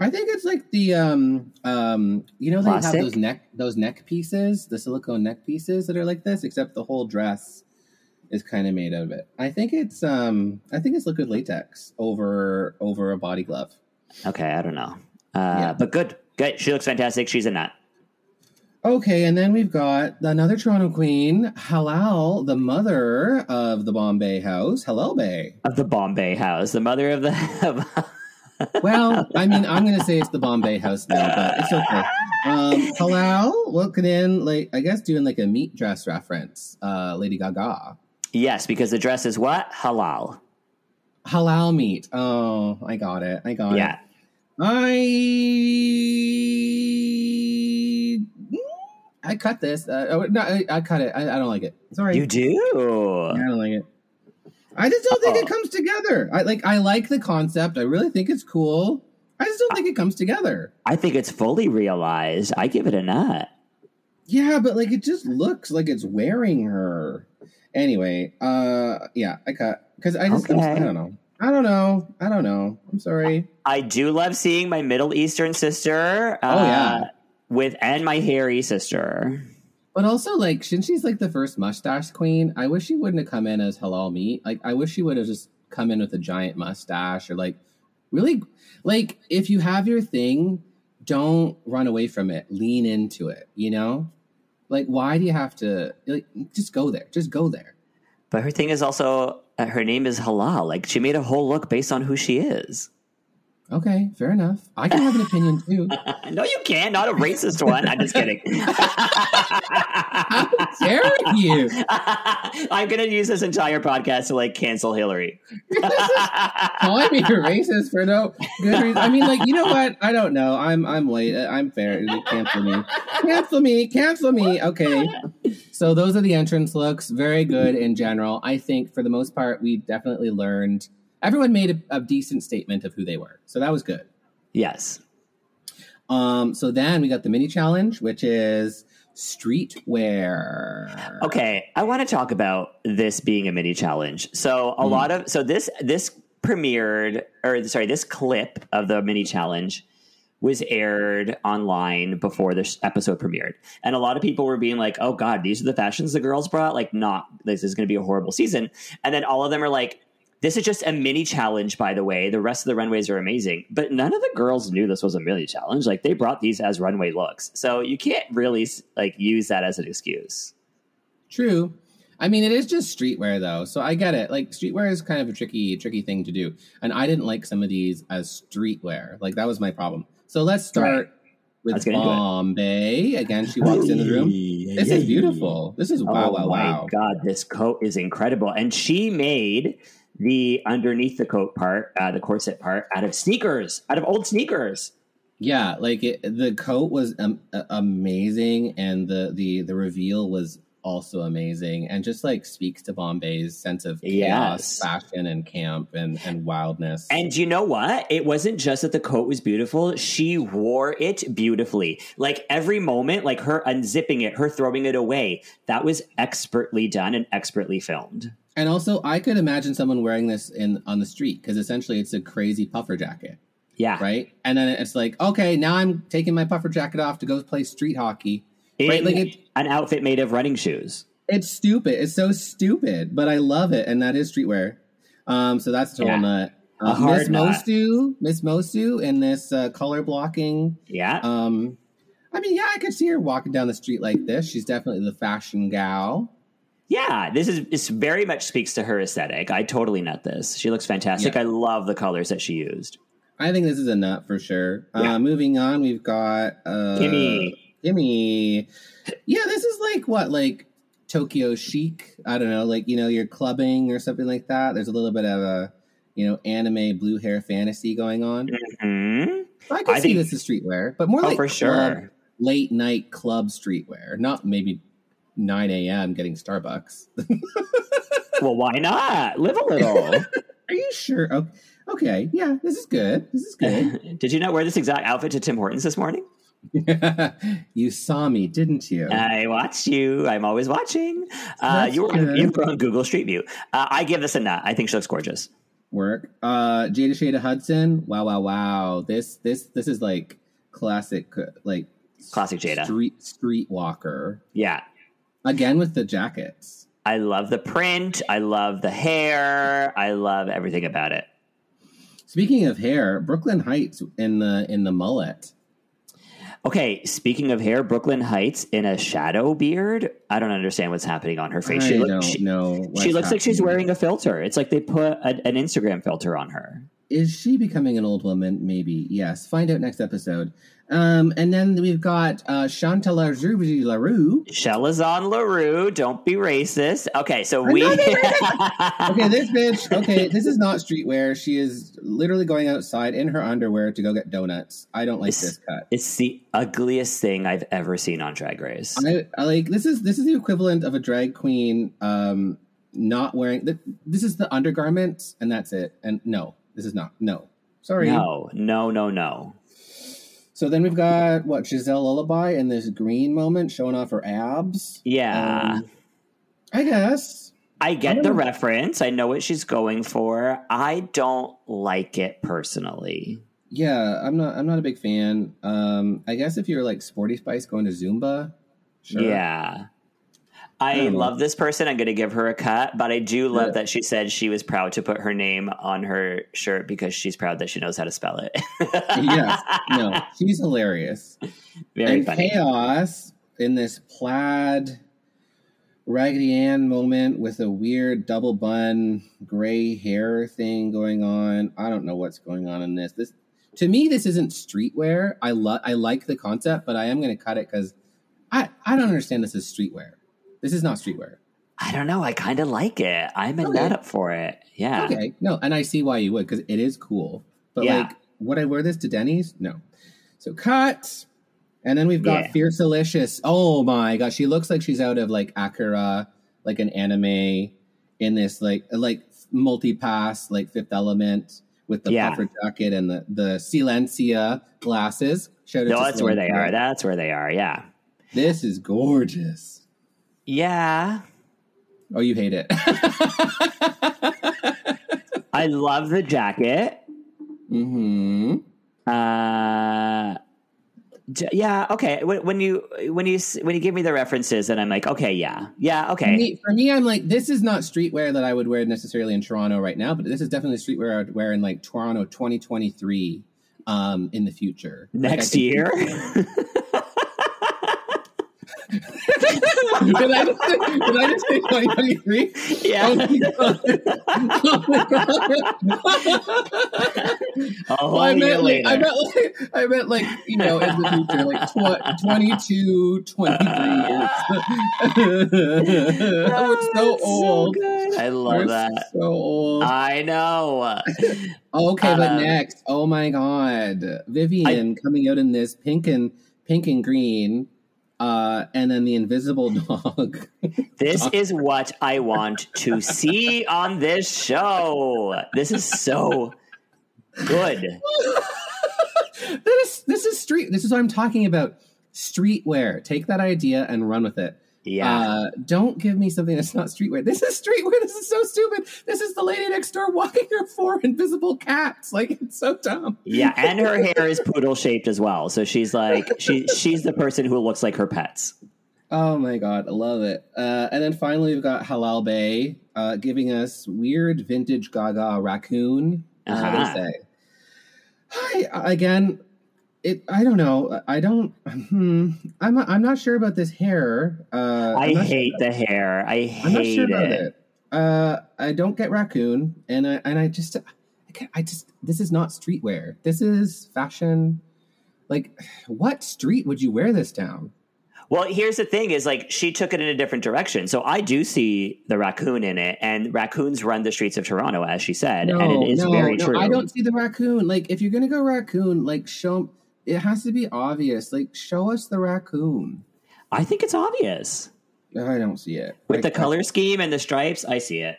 I think it's like the um um you know they have those neck those neck pieces, the silicone neck pieces that are like this, except the whole dress is kind of made out of it. I think it's um I think it's liquid latex over over a body glove. Okay, I don't know. Uh, Yeah. But good. Good. She looks fantastic. She's a nut. Okay, and then we've got another Toronto queen, Halal, the mother of the Bombae House. Halal Bae. Of the Bombae House, the mother of the. Well, I mean, I'm going to say it's the Bombae House now, but it's okay. Um, Halal walking in, like I guess doing like a meat dress reference. Uh, Lady Gaga. yes, because the dress is what? Halal. Halal meat. Oh, I got it. I got Yeah. it. I I cut this. Uh, oh, no, I, I cut it. I, I don't like it. Sorry. You do. Yeah, I don't like it. I just don't think Oh. it comes together. I like. I like the concept. I really think it's cool. I just don't think it comes together. I think it's fully realized. I give it a nut. Yeah, but like it just looks like it's wearing her. Anyway, uh, yeah, I cut because I just I'm- I don't know. I don't know. I don't know. I'm sorry. I do love seeing my Middle Eastern sister. Uh, Oh, yeah. With and my hairy sister. But also, like, since she's like the first mustache queen, I wish she wouldn't have come in as halal meat. Like, I wish she would have just come in with a giant mustache or like really, like, if you have your thing, don't run away from it. Lean into it. You know, like, why do you have to? Like, just go there. Just go there. But her thing is also uh, her name is Halal. Like she made a whole look based on who she is. Okay, fair enough. I can have an opinion too. no, you can't. Not a racist one. I'm just kidding. How dare you? I'm going to use this entire podcast to like cancel Hillary. Calling me a racist for no good reason. I mean, like, you know what? I don't know. I'm I'm late. I'm fair. Cancel me. Cancel me. Cancel me. Okay. So those are the entrance looks. Very good in general. I think for the most part, we definitely learned. Everyone made a, a decent statement of who they were, so that was good. yes. Um, so then we got the mini challenge, which is streetwear. Okay, I want to talk about this being a mini challenge. So a lot of so this this premiered or sorry, this clip of the mini challenge was aired online before this episode premiered. And a lot of people were being like, "Oh god, these are the fashions the girls brought, like not this is going to be a horrible season." And then all of them are like this is just a mini challenge, by the way. The rest of the runways are amazing, but none of the girls knew this was a mini challenge. Like they brought these as runway looks, so you can't really like use that as an excuse. True. I mean, it is just streetwear though, so I get it. Like streetwear is kind of a tricky, tricky thing to do, and I didn't like some of these as streetwear. Like that was my problem. So let's start Let's with get into it. Bombae. Again, she walks in the room. This is beautiful. This is wow, oh wow, my wow. god, this coat is incredible, and she made the underneath the coat part, uh, the corset part, out of sneakers, out of old sneakers. Yeah, like it, the coat was um, amazing, and the the the reveal was also amazing, and just like speaks to Bombae's sense of chaos, Yes. fashion, and camp, and and wildness. And you know what? It wasn't just that the coat was beautiful. She wore it beautifully. Like every moment, like her unzipping it, her throwing it away, that was expertly done and expertly filmed. And also, I could imagine someone wearing this in on the street because essentially it's a crazy puffer jacket, Yeah. right? And then it's like, okay, now I'm taking my puffer jacket off to go play street hockey. Right, like it- an outfit made of running shoes. It's stupid. It's so stupid, but I love it, and that is streetwear. Um, so that's a total Yeah. nut. Uh, hard Miss. Moço, Miss Moço, in this uh, color blocking. Yeah. Um, I mean, yeah, I could see her walking down the street like this. She's definitely the fashion gal. Yeah, this is this very much speaks to her aesthetic. I totally nut this. She looks fantastic. Yeah. I love the colors that she used. I think this is a nut for sure. Yeah. Uh, moving on, we've got uh, Kimmy. Kimmy. Yeah, this is like what, like Tokyo chic. I don't know, like you know, you're clubbing or something like that. There's a little bit of a you know anime blue hair fantasy going on. hmm I can I see think- this as streetwear, but more Oh, like for club- sure. late night club streetwear, not maybe 9 a.m. getting Starbucks. Well, why not? Live a little. Are you sure? Okay. okay, yeah, this is good. This is good. Did you not wear this exact outfit to Tim Hortons this morning? you saw me, didn't you? I watched you. I'm always watching. Uh, you, were on, you were on Google Street View. Uh, I give this a nut. I think she looks gorgeous. Work. Uh, Jada Shada Hudson. Wow, wow, wow. This, this, this is like classic, like Classic Jada. street streetwalker. Yeah. Again with the jackets. I love the print. I love the hair. I love everything about it. Speaking of hair, Brooklyn Hytes in the in the mullet. Okay, speaking of hair, Brooklyn Hytes in a shadow beard. I don't understand what's happening on her face. I She, look- don't she, she looks like she's wearing a filter. It's like they put a, an Instagram filter on her. Is she becoming an old woman? Maybe. Yes. Find out next episode. Um, and then we've got uh, Chantal Larue. Chelazon Leroux, don't be racist. Okay, so I'm we. Okay, this bitch. Okay, this is not streetwear. She is literally going outside in her underwear to go get donuts. I don't like It's- this cut. it's the ugliest thing I've ever seen on Drag Race. I, I like this is this is the equivalent of a drag queen um not wearing th- this is the undergarments and that's it. And no, this is not. No. Sorry. No, no, no, no. So then we've got what Giselle Lullaby in this green moment showing off her abs. Yeah. Um, I guess. I I get don't the reference. I know what she's going for. I don't like it personally. Yeah, I'm not. I'm not a big fan. Um, I guess if you're like Sporty Spice going to Zumba, sure. Yeah. I love this person. I'm going to give her a cut, but I do love Yeah. that she said she was proud to put her name on her shirt because she's proud that she knows how to spell it. yes. No, she's hilarious. Very and funny. Kaos in this plaid Raggedy Ann moment with a weird double bun gray hair thing going on. I don't know what's going on in this. This to me, this isn't streetwear. I love, I like the concept, but I am going to cut it because I, I don't understand this as streetwear. This is not streetwear. I don't know. I kind of like it. I'm in Okay. that up for it. Yeah. Okay, no, and I see why you would because it is cool. But Yeah. like, would I wear this to Denny's? No. So cut, and then we've got Yeah. Fiercalicious. Oh my gosh, she looks like she's out of like Akira, like an anime in this like like multi pass like Fifth Element with the Yeah. puffer jacket and the the Silencia glasses. Shout out No, that's where they are. That's where they are. Yeah. This is gorgeous. Yeah. Oh, you hate it. I love the jacket. hmm Uh, j- yeah. Okay. When, when you when you s- when you give me the references, and I'm like, okay, yeah, yeah, okay. me, for me, I'm like, this is not streetwear that I would wear necessarily in Toronto right now, but this is definitely streetwear I would wear in like Toronto 2023 um, in the future. Like, I Next think- year. did, I just say, did I just say 2023? yeah. Oh my God. Oh my God. A whole I meant, like, I meant like I meant like you know in the future like tw- 22 23 years. We're so Oh, old. good. I love We're that. so old. I know. Okay, but Um, next, oh my god, Vivian coming out in this pink and pink and green, uh, and then the invisible dog. This is what I want to see on this show. This is so good. this is this is street. This is what I'm talking about. Streetwear. Take that idea and run with it. Yeah. Uh, don't give me something that's not streetwear. This is streetwear. This is so stupid. This is the lady next door walking her four invisible cats. Like it's so dumb. Yeah, and her hair is poodle shaped as well. So she's like she she's the person who looks like her pets. Oh my god, I love it. Uh, and then finally, we've got Halal Bae uh, giving us weird vintage Gaga raccoon. Uh, what do you Uh-huh. say? Hi, again, it. I don't know. I don't. Hmm, I'm. Not, I'm not sure about this hair. Uh, I hate Sure, the hair. I I'm not hate sure about it. it. Uh, I don't get raccoon, and I and I just. I, can't, I just. This is not streetwear. This is fashion. Like, what street would you wear this down? Well, here's the thing: is like she took it in a different direction. So I do see the raccoon in it, and raccoons run the streets of Toronto, as she said, and it is very true. I don't see the raccoon. Like, if you're gonna go raccoon, like show. It has to be obvious. Like, show us the raccoon. I think it's obvious I don't see it. with Like, the color scheme and the stripes. I see it.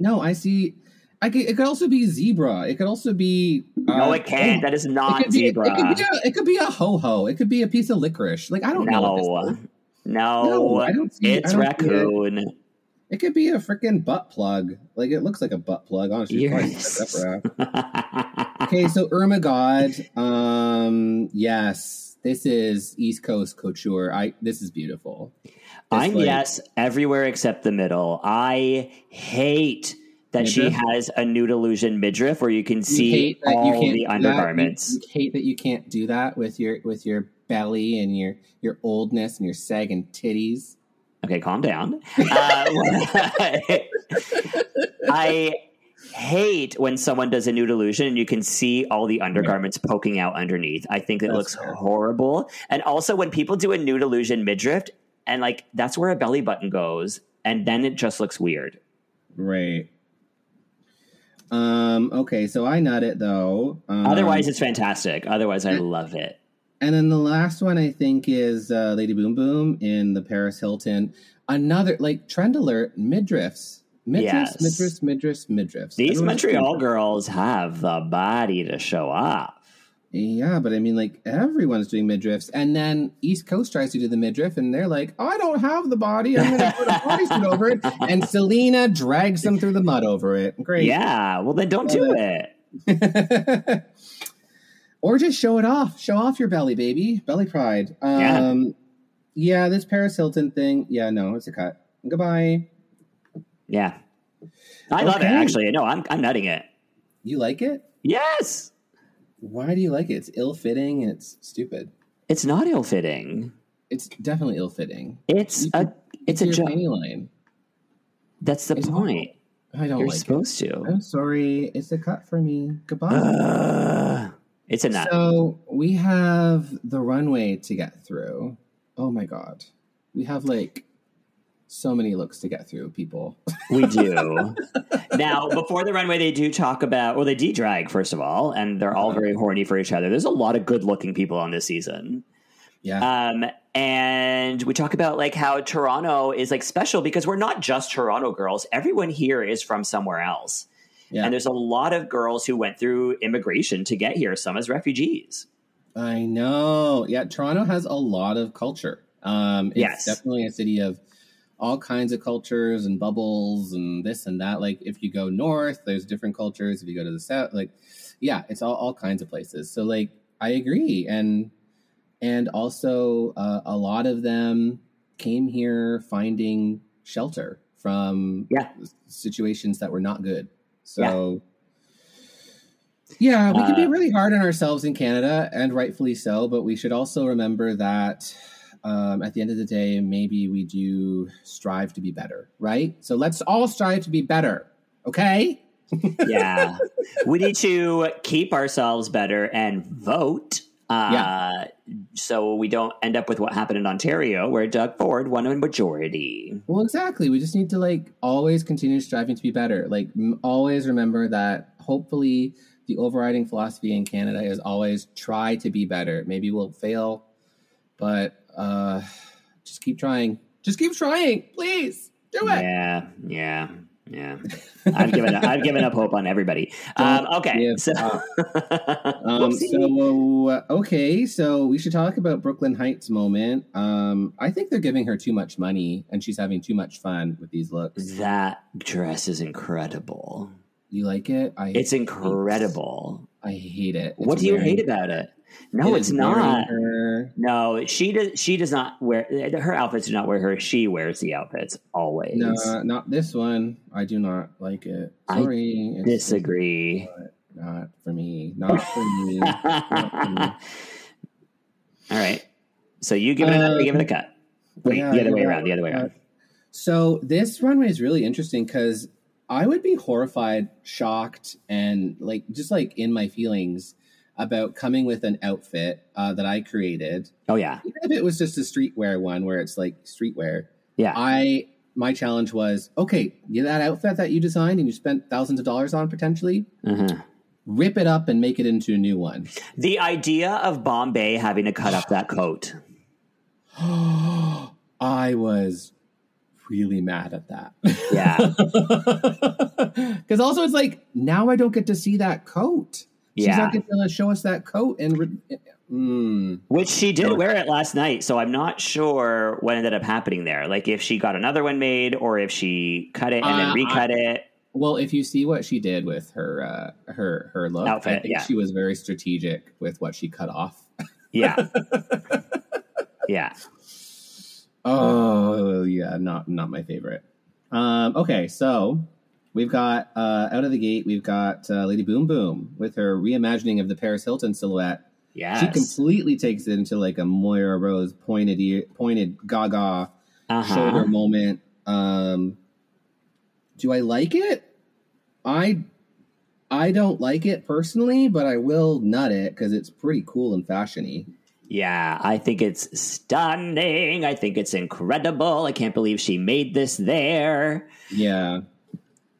No, I see. I could, it could also be zebra. It could also be. No, uh, it can't. That is It not could, be, it, zebra. could a, it could be a ho ho. It could be a piece of licorice. Like I don't know. what this no, is. no, No, I don't see- I it's don't it. raccoon. It could be a freaking butt plug. Like it looks like a butt plug. Honestly, Yes. set up for- okay, so Irma Gerd. Um, yes, this is East Coast couture. I this is beautiful. This, I'm like- yes everywhere except the middle. I hate that she has a nude illusion midriff where you can see that all you the undergarments. You, you hate that you can't do that with your with your belly and your your oldness and your sagging titties. Okay, calm down. Uh, I hate when someone does a nude illusion and you can see all the undergarments poking out underneath. I think it That's looks fair. horrible. And also when people do a nude illusion midriff and like that's where a belly button goes and then it just looks weird. Right. Um. Okay. So I nut it though. Um, Otherwise it's fantastic. Otherwise I love it. And then the last one I think is uh, Lady Boom Boom in the Paris Hilton. Another like trend alert midriffs, midriffs, Yes. midriffs, midriffs, midriffs. These Montreal girls have the body to show off. Yeah, but I mean, like everyone's doing midriffs, and then East Coast tries to do the midriff, and they're like, "I don't have the body. I'm going to put a bodysuit over it." And Selena drags them through the mud over it. Great. Yeah, well then don't Love do it. or just show it off. Show off your belly, baby. Belly pride. Yeah. Um, yeah, this Paris Hilton thing. Yeah, no, it's a cut. Goodbye. Yeah. I love it actually. No, I'm I'm nutting it. You like it? Yes. Why do you like it? It's ill fitting. It's stupid. It's not ill fitting. It's definitely ill fitting. It's You a it's a joke. line. That's the It's point. I don't You're like supposed it. to. I'm sorry. It's a cut for me. Goodbye. Uh, It's a nut. So we have the runway to get through. Oh my god, we have like so many looks to get through. People. We do. now, before the runway, they do talk about, well, they de drag, first of all, and they're all very horny for each other. There's a lot of good looking people on this season. Yeah. Um, and we talk about like how Toronto is like special because we're not just Toronto girls. Everyone here is from somewhere else. Yeah. And there's a lot of girls who went through immigration to get here, some as refugees. I know. Yeah, Toronto has a lot of culture. Um, it's Yes. definitely a city of all kinds of cultures and bubbles and this and that. Like if you go north, there's different cultures. If you go to the south, like yeah, it's all all kinds of places. So like I agree, and and also uh, a lot of them came here finding shelter from Yeah. situations that were not good. So. Yeah, we can be Uh, really hard on ourselves in Canada, and rightfully so. But we should also remember that um, at the end of the day, maybe we do strive to be better, right? So let's all strive to be better, okay? Yeah. we need to keep ourselves better and vote. Uh, Yeah. So we don't end up with what happened in Ontario, where Doug Ford won a majority. Well, exactly. We just need to like always continue striving to be better. Like m- always remember that. Hopefully, the overriding philosophy in Canada is always try to be better. Maybe we'll fail, but uh, just keep trying. Just keep trying, please. Do it. Yeah, yeah, yeah. I've given up, I've given up hope on everybody. Um, okay, so. Um, so uh, okay, so we should talk about Brooklyn Hytes moment. Um, I think they're giving her too much money, and she's having too much fun with these looks. that dress is incredible. You like it? I It's incredible. I hate it. It's what do you wearing- hate about it? No, it it's not. Her. No, she does. She does not wear her outfits. Do not wear her. She wears the outfits always. No, not this one. I do not like it. I Sorry, it's just Disagree. Not for me. Not for me. Not for me. All right. So you give it. a, Uh, you give it a cut. Wait, yeah, the other way around. The other way around. So this runway is really interesting because I would be horrified, shocked, and like just like in my feelings about coming with an outfit uh, that I created. Oh yeah, Even if it was just a streetwear one where it's like streetwear, yeah. I my challenge was okay, you that outfit that you designed and you spent thousands of dollars on potentially, Mhm. rip it up and make it into a new one. The idea of Bombae having to cut up that coat. I was really mad at that. Yeah. Because also, it's like now I don't get to see that coat. She's Yeah. not going to show us that coat, and re- mm, Which she did wear it last night, so I'm not sure what ended up happening there. Like if she got another one made, or if she cut it and Uh, then recut it. well, if you see what she did with her uh, her her look, I think yeah. she was very strategic with what she cut off. Yeah, yeah. Oh yeah, not not my favorite. Um, okay, so we've got uh, out of the gate, we've got uh, Lady Boom Boom with her reimagining of the Paris Hilton silhouette. Yes. She completely takes it into like a Moira Rose pointed ear, pointed Gaga Uh-huh. shoulder moment. Um, do I like it? I I don't like it personally, but I will nut it because it's pretty cool and fashiony. Yeah, I think it's stunning. I think it's incredible. I can't believe she made this there. Yeah,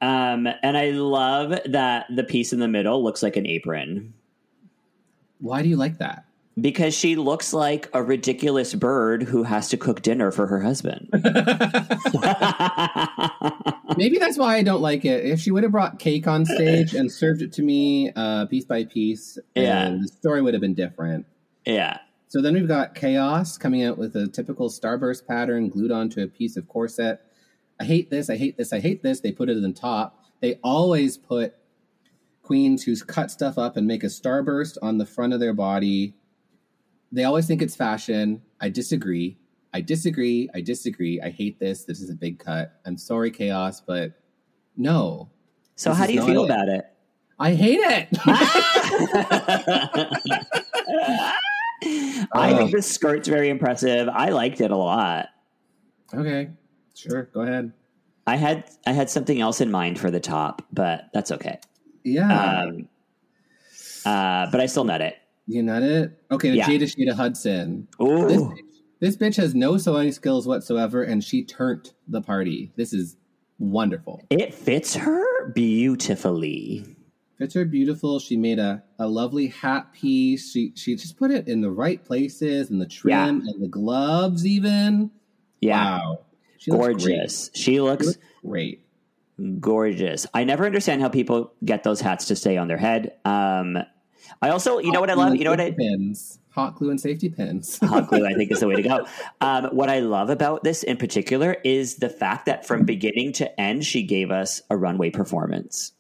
Um, and I love that the piece in the middle looks like an apron why do you like that? because she looks like a ridiculous bird who has to cook dinner for her husband. Maybe that's why I don't like it. If she would have brought cake on stage and served it to me uh, piece by piece, Yeah. the story would have been different. yeah. So then we've got Kaos coming out with a typical starburst pattern glued onto a piece of corset. I hate this. I hate this. I hate this. They put it in the top. They always put queens who cut stuff up and make a starburst on the front of their body. They always think it's fashion. I disagree. I disagree. I disagree. I hate this. This is a big cut. I'm sorry, Kaos, but no. So how do you feel it. about it? I hate it. I think um, Oh. the skirt's very impressive. I liked it a lot. okay. Sure. Go ahead. I had I had something else in mind for the top, but that's okay. Yeah. Um, uh, but I still nut it. You nut it? Okay, Yeah. Jada Shada Hudson. This Ooh, bitch, this bitch has no sewing skills whatsoever, and she turned the party. This is wonderful. it fits her beautifully. Fits her beautiful. She made a, a lovely hat piece. She she just put it in the right places and the trim Yeah. and the gloves even. Yeah, Wow. She gorgeous. She She looks looks great. gorgeous. I never understand how people get those hats to stay on their head. Um, I also, you know what I love? You know what I pins. Hot glue and safety pins. hot glue, I think, is the way to go. Um, what I love about this in particular is the fact that from beginning to end, she gave us a runway performance.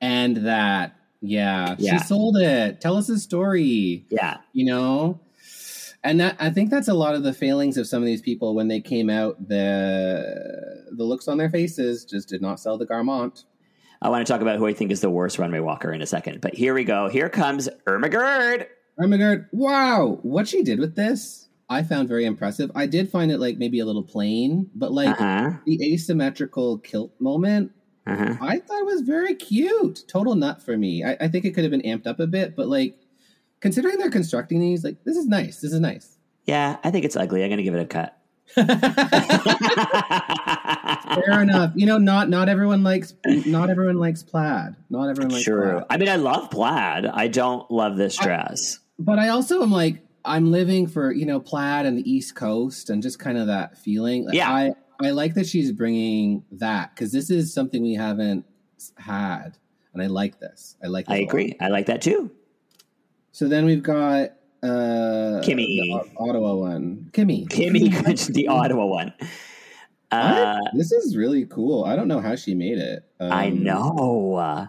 and that. Yeah, Yeah. She sold it. Tell us a story. Yeah, you know and that i think that's a lot of the failings of some of these people when they came out the the looks on their faces just did not sell the garment I want to talk about who I think is the worst runway walker in a second. But here we go. Here comes Irma Gerd. Irma Gerd wow what she did with this i found very impressive i did find it like maybe a little plain but like Uh-huh. the asymmetrical kilt moment Uh-huh. i thought it was very cute total nut for me I, I think it could have been amped up a bit but like considering they're constructing these like this is nice this is nice Yeah, I think it's ugly. I'm going to give it a cut. Fair enough. You know, not not everyone likes not everyone likes plaid. Not everyone likes True. plaid. I mean, I love plaid. I don't love this dress. But I also am like I'm living for you know plaid and the East Coast and just kind of that feeling. Like, Yeah. I I like that she's bringing that because this is something we haven't had, and I like this. I like. I agree. I like that too. So then we've got uh Kimmy. the Ottawa one, Kimmy. Kimmy, the Ottawa one. Uh, this is really cool. I don't know how she made it. I Um, know. Uh,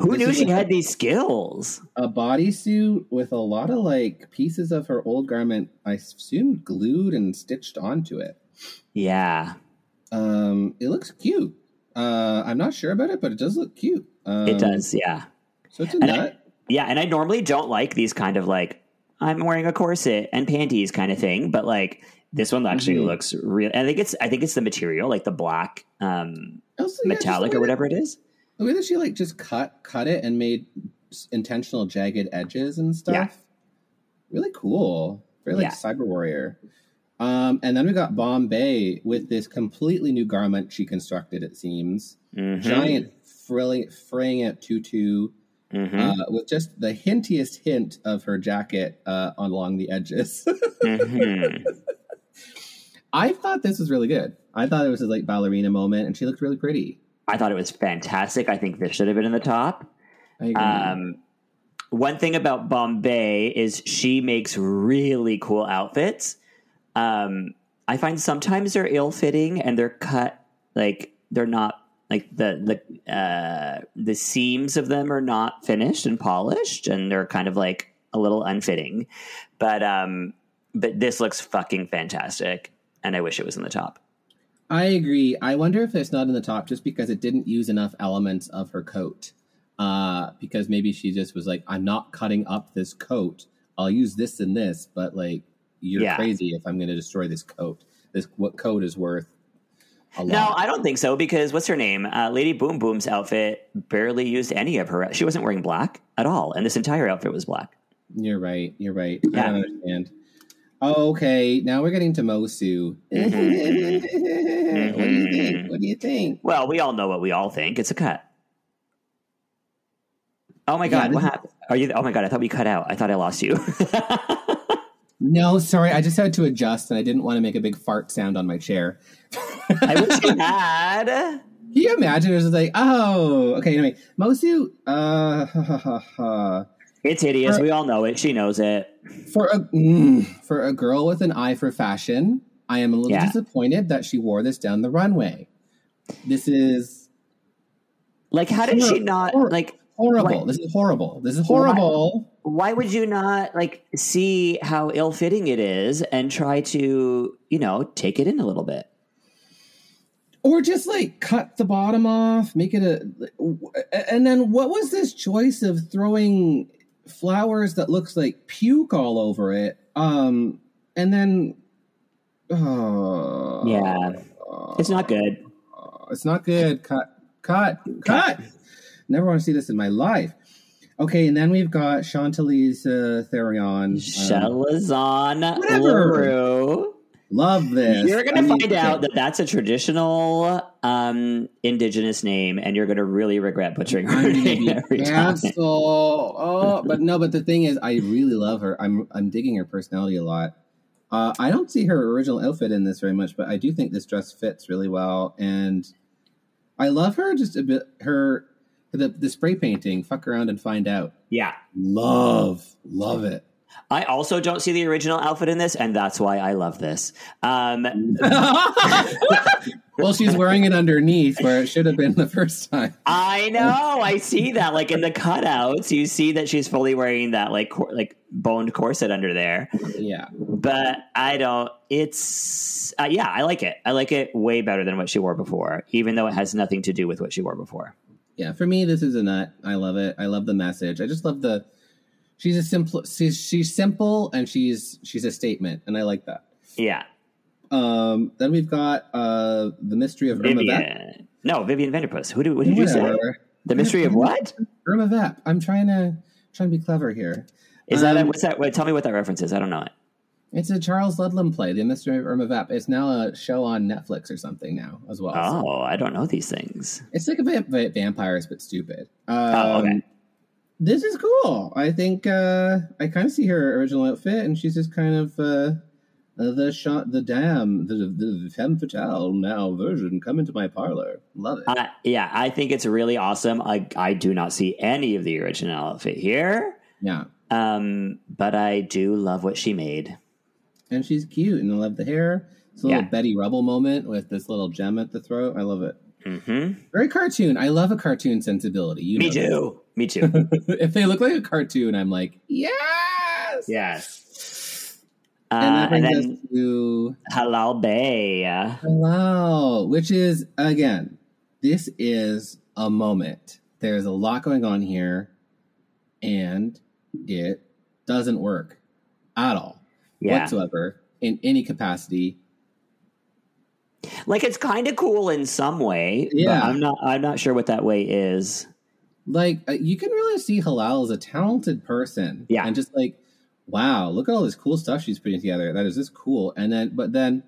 who knew she like had a- these skills? a bodysuit with a lot of like pieces of her old garment i assume glued and stitched onto it Yeah, um it looks cute uh i'm not sure about it but it does look cute um, it does. Yeah. so it's a And I- nut Yeah, and I normally don't like these kind of like I'm wearing a corset and panties kind of thing, but like this one actually Mhm. looks real. I think it's I think it's the material, like the black um Also, yeah, metallic or whatever it is. that- the way that she like just cut cut it and made intentional jagged edges and stuff Yeah. really cool very like Yeah. cyber warrior um and then we got Bombae with this completely new garment she constructed it seems Mhm. giant frilling fraying at tutu Mhm. uh, with just the hintiest hint of her jacket uh, along the edges. Mhm. I thought this was really good. I thought it was a like ballerina moment, and she looked really pretty. I thought it was fantastic. I think this should have been in the top. I agree. Um, one thing about Bombae is she makes really cool outfits. Um, I find sometimes they're ill fitting and they're cut like they're not like the the uh, the seams of them are not finished and polished and they're kind of like a little unfitting. But um, but this looks fucking fantastic, and I wish it was in the top. I agree. I wonder if it's not in the top just because it didn't use enough elements of her coat. Uh, because maybe she just was like, I'm not cutting up this coat. I'll use this and this, but like, you're Yeah. crazy if I'm going to destroy this coat. This what coat is worth. No, I don't think so because what's her name? Uh, Lady Boom Boom's outfit barely used any of her. She wasn't wearing black at all, and this entire outfit was black. You're right. You're right. I don't understand. Oh, okay, now we're getting to Moço. Mm-hmm. what do you think? What do you think? Well, we all know what we all think. It's a cut. Oh my god, this what happened? Are you? Oh my god, I thought we cut out. I thought I lost you. No, sorry, I just had to adjust, and I didn't want to make a big fart sound on my chair. I wish you had. Can you imagine? It was like, oh, okay. Anyway, Moço, uh, It's hideous. For- We all know it. She knows it. for a mm, for a girl with an eye for fashion, I am a little Yeah. disappointed that she wore this down the runway. This is Like, how did she not? Like, horrible. Why- This is horrible. This is horrible. Why would you not like see how ill-fitting it is and try to, you know, take it in a little bit? or just like cut the bottom off make it a and then what was this choice of throwing flowers that looks like puke all over it um and then uh, Yeah, it's not good. it's not good. Cut cut cut. never want to see this in my life Okay, and then we've got Chantalise uh, Therion. Um, Chelazon whatever. Leroux. love this. You're going to find out that that's a traditional um, indigenous name, and you're going to really regret butchering her I'm name every time. Oh, but no, but the thing is, I really love her. I'm I'm digging her personality a lot. Uh, I don't see her original outfit in this very much, but I do think this dress fits really well, and I love her just a bit. Her the the spray painting. Fuck around and find out. Yeah. Love, love it. I also don't see the original outfit in this, and that's why I love this. Um, well, she's wearing it underneath where it should have been the first time. I know. I see that. Like in the cutouts, you see that she's fully wearing that like cor- like boned corset under there. Yeah. But I don't. It's uh, yeah. I like it. I like it way better than what she wore before, even though it has nothing to do with what she wore before. Yeah, for me, this is a nut. I love it. I love the message. I just love the. She's a simple. She's she's simple and she's she's a statement, and I like that. Yeah, Um, then we've got uh the mystery of Irma Vep. Vivian. No, Vivian Vanderpuss. Who, do, what did you say? The mystery of what? Irma Vep. I'm trying to trying to be clever here. Is that? A, Um, what's that? Wait, tell me what that reference is. I don't know it. It's a Charles Ludlam play, The Mystery of Irma Vep. It's now a show on Netflix or something now as well. So Oh, I don't know these things. it's like a va- va- vampires but stupid. Um, Oh, okay. This is cool. I think uh, I kind of see her original outfit, and she's just kind of uh, uh, the shot, the dam, the the femme fatale now version. Come into my parlor. Love it. Uh, yeah, I think it's really awesome. I I do not see any of the original outfit here, yeah, um, but I do love what she made. And she's cute, and I love the hair. It's a little Yeah. Betty Rubble moment with this little gem at the throat. I love it. hmm Very cartoon. I love a cartoon sensibility. You Me too. Me too. if they look like a cartoon, I'm like, yes. yes. And Uh, that and then us to Halal Bae. Hello, which is again, this is a moment. There's a lot going on here, and it doesn't work at all Yeah. whatsoever in any capacity. Like it's kind of cool in some way. Yeah. But I'm not. I'm not sure what that way is. Like uh, you can really see Halal as a talented person, Yeah. and just like, wow, look at all this cool stuff she's putting together. That is just cool. And then, but then,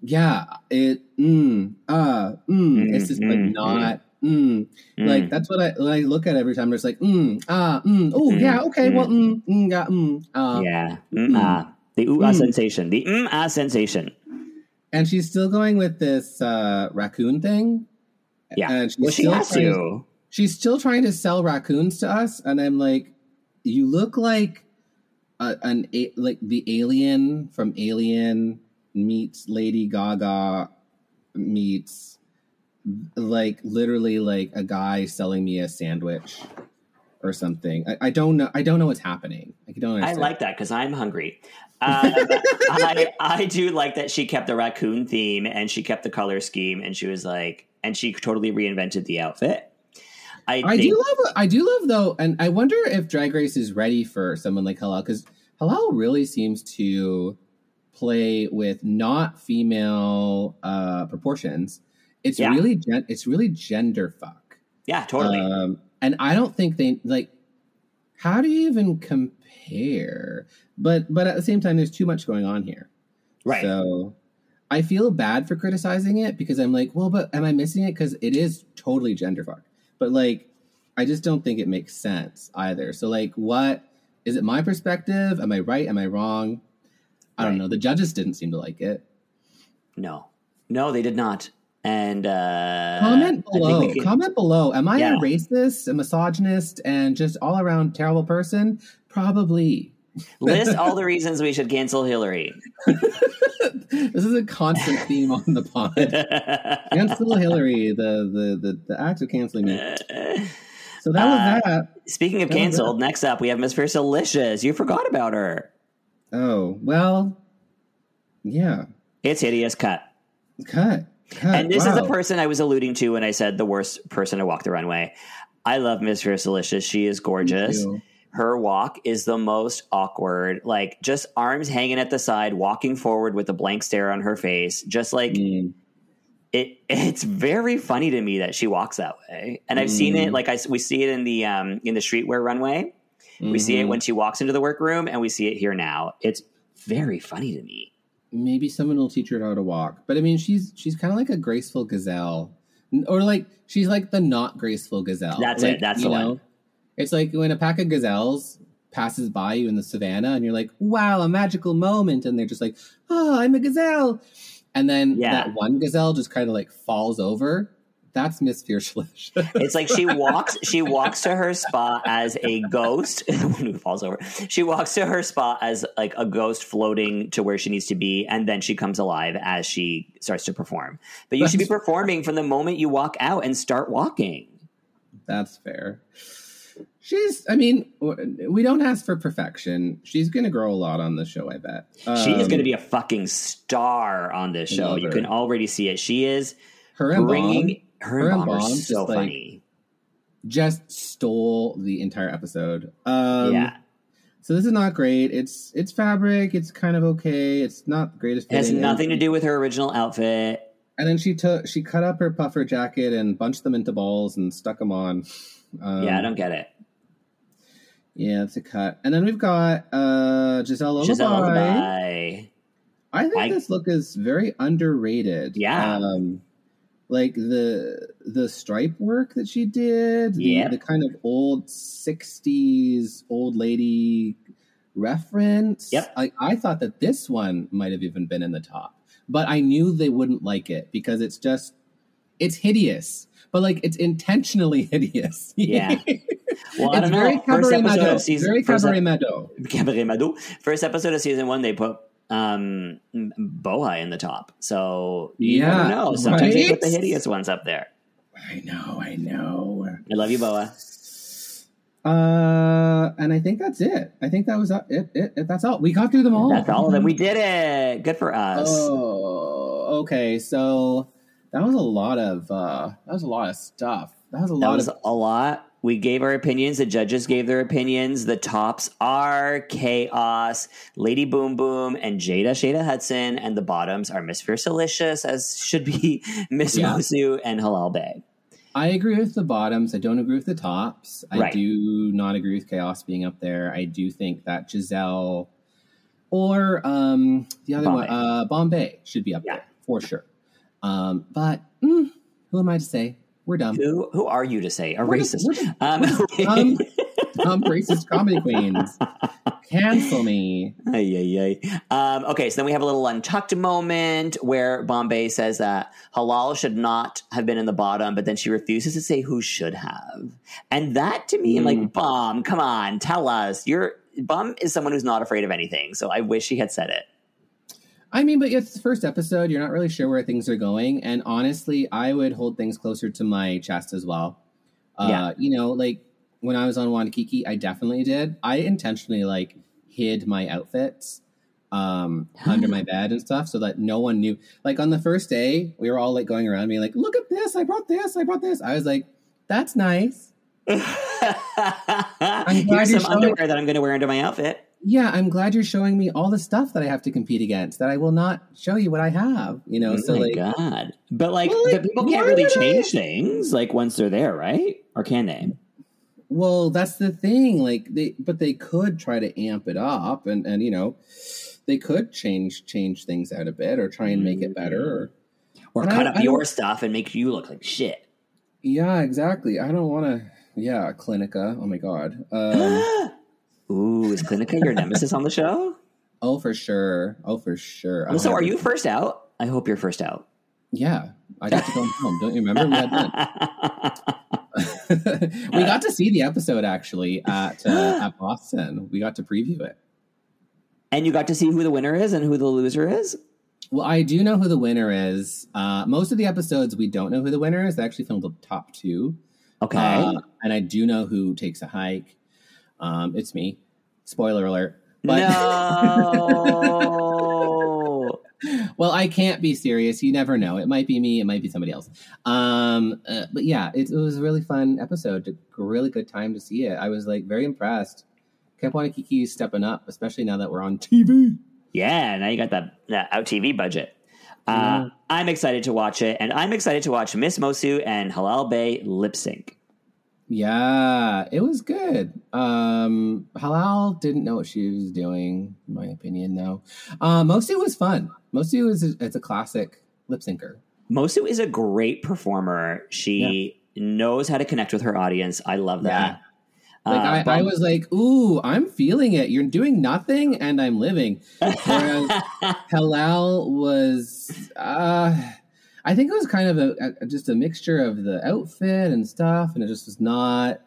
yeah, it, mm, uh, mm, it's just like Mm, mm, not. Mm, Mm. Like that's what I, what I look at every time. It's like, mm, ah, mm, oh Mm, yeah, okay, mm. well, mm, mm, yeah, mm, uh, yeah. Mm, ah. The ooh ah sensation. The mm ah sensation. and she's still going with this uh, raccoon thing. Yeah. and she's well, she still has trying to. She's still trying to sell raccoons to us, and I'm like, you look like a, an a, like the alien from Alien meets Lady Gaga meets like literally like a guy selling me a sandwich or something. I, I don't know. I don't know what's happening. I don't I like that because I'm hungry. Um, I I do like that she kept the raccoon theme and she kept the color scheme and she was like and she totally reinvented the outfit. I, I do love. I do love though, and I wonder if Drag Race is ready for someone like Halal because Halal really seems to play with not female uh, proportions. It's Yeah. really gen- it's really gender fuck. Yeah, totally. Um, and I don't think they like. How do you even compare? But but at the same time, there's too much going on here. right. So I feel bad for criticizing it because I'm like, well, but am I missing it? Because it is totally gender fuck. But like, I just don't think it makes sense either. So like, what is it? My perspective? Am I right? Am I wrong? I don't know. The judges didn't seem to like it. no, no, they did not. And uh, Comment below. can- Comment below. Am I Yeah. a racist, a misogynist, and just all around terrible person? Probably. list all the reasons we should cancel Hillary. this is a constant theme on the pod. Cancel Hillary, the, the the the act of canceling me. So that was Uh, that. Speaking of That canceled, next up we have Miss Fiercalicious. You forgot about her. Oh well, yeah. It's hideous cut. Cut. And this is the person I was alluding to when I said the worst person to walk the runway. I love Miss Fiercalicious. She is gorgeous. Her walk is the most awkward. Like just arms hanging at the side, walking forward with a blank stare on her face. Just like Mm. it it's very funny to me that she walks that way, and I've seen it like I we see it in the um in the streetwear runway. We see it Mhm. when she walks into the workroom, and we see it here now. It's very funny to me. Maybe someone will teach her how to walk. But I mean, she's she's kind of like a graceful gazelle, or like she's like the not graceful gazelle. That's Like, it. That's you the know, one. It's like when a pack of gazelles passes by you in the savannah, and you're like, "Wow, a magical moment," and they're just like, "Oh, I'm a gazelle," and then Yeah. that one gazelle just kind of like falls over. That's Miss Fierce It's like she walks. She walks to her spot as a ghost. the one who falls over. She walks to her spot as like a ghost floating to where she needs to be, and then she comes alive as she starts to perform. But you should be performing from the moment you walk out and start walking. That's fair. She's, I mean, we don't ask for perfection. She's going to grow a lot on the show, I bet. she is Um, going to be a fucking star on this show. You can already see it. She is her bringing Bomb her, her and Bomb Bomb so just, like, funny. just stole the entire episode. Um, yeah, So this is not great. It's it's fabric. It's kind of okay. It's not the greatest. it has nothing to do with her original outfit. And then she took she cut up her puffer jacket and bunched them into balls and stuck them on. Um, yeah, I don't get it. Yeah, it's a cut. And then we've got uh Giselle. Giselle. I think I- this look is very underrated. Yeah. Um, like the the stripe work that she did, the, Yeah. the kind of old '60s old lady reference. Yep. Like I thought that this one might have even been in the top, but I knew they wouldn't like it because it's just it's hideous, but like it's intentionally hideous. Yeah. Well, I it's don't know. very First cabaret episode mado. of season, Very cabaret ep- mado. Cabaret Mado. First episode of season one, they put um Boa in the top. So you Yeah, never know. Sometimes you put the hideous ones up there. I know. I know. I love you, Boa. Uh, and I think that's it. I think that was it. It, it, it- that's all. We got through them all. That's all of them. We did it. Good for us. Oh, okay. So that was a lot of uh, that was a lot of stuff. That was a that lot was of a lot. We gave our opinions. The judges gave their opinions. The tops are Kaos, Lady Boom Boom, and Jada Shada Hudson. And the bottoms are Miss Fiercalicious, as should be Miss Yeah. Moço and Halal Bae. I agree with the bottoms. I don't agree with the tops. I Right. do not agree with Kaos being up there. I do think that Giselle or um, the other Bombae. one, uh, Bombae, should be up Yeah. there for sure. Um, but mm, who am I to say? We're dumb. Who who are you to say a racist? just- Um, dumb, dumb racist comedy queens. Cancel me. Ay, ay, ay. Um, okay, so then we have a little untucked moment where Bombae says that Halal should not have been in the bottom, but then she refuses to say who should have. And that to me, I'm like, Bomb, come on, tell us. You're Bomb is someone who's not afraid of anything, so I wish she had said it. I mean, but it's the first episode. You're not really sure where things are going. And honestly, I would hold things closer to my chest as well. Uh, Yeah. You know, like when I was on Wannakiki, I definitely did. I intentionally like hid my outfits um under my bed and stuff so that no one knew. Like on the first day, we were all like going around being like, look at this, I brought this, I brought this. I was like, that's nice. glad Here's some showing- underwear that I'm going to wear under my outfit. Yeah, I'm glad you're showing me all the stuff that I have to compete against that I will not show you what I have. You know, Oh so my like god! But like, Well, like, the people can't really would I- change things like once they're there, right? Or can they? Well, that's the thing. Like they, but they could try to amp it up, and and you know, they could change change things out a bit, or try and make it better. Mm-hmm. Or, Or cut I- up I your stuff and make you look like shit. yeah, exactly. I don't want to. Yeah, Clinica. Oh my god. Um, Ooh, is Clinica your nemesis on the show? oh, for sure. Oh, for sure. Well, so are 100%. you first out? I hope you're first out. Yeah, I got to go home. Don't you remember? We, had we got to see the episode actually at uh, at Boston. We got to preview it. and you got to see who the winner is and who the loser is? Well, I do know who the winner is. Uh, most of the episodes, we don't know who the winner is. They actually filmed the top two. Okay. Uh, and I do know who takes a hike. Um, it's me. Spoiler alert. But, no. well, I can't be serious. You never know. It might be me. It might be somebody else. Um, uh, but yeah, it, it was a really fun episode. A really good time to see it. I was like very impressed. Kept wanting Kiki stepping up, especially now that we're on TV. yeah, now you got that, that out TV budget. Uh, I'm excited to watch it, and I'm excited to watch Miss Moço and Halal Bae lip sync. Yeah, it was good. Um, Halal didn't know what she was doing, in my opinion, though. Uh, Moço was fun. Moço is a, it's a classic lip syncer. Moço is a great performer. She knows how to connect with her audience. I love that. Like Uh, I, I was like, "Ooh, I'm feeling it. You're doing nothing, and I'm living." Whereas Halal was, uh, I think it was kind of a, a just a mixture of the outfit and stuff, and it just was not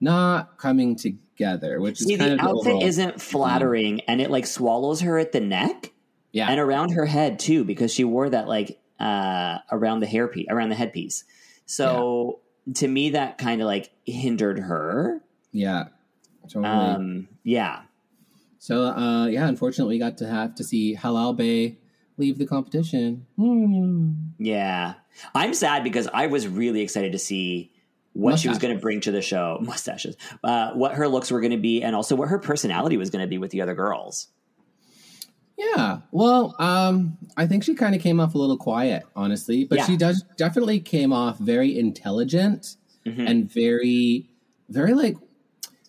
not coming together. Which See, is kind the of the outfit overall- isn't flattering, and it like swallows her at the neck yeah, and around her head too, because she wore that like uh around the hair piece, around the headpiece. So to me, that kind of like hindered her. Yeah, totally. Um, yeah, so uh, yeah, unfortunately, we got to have to see Halal Bae leave the competition. Hmm. yeah. I'm sad because I was really excited to see what she was going to bring to the show, mustaches, uh, what her looks were going to be, and also what her personality was going to be with the other girls. Yeah. Well, um, I think she kind of came off a little quiet, honestly, but Yeah. she does definitely came off very intelligent Mhm. and very, very like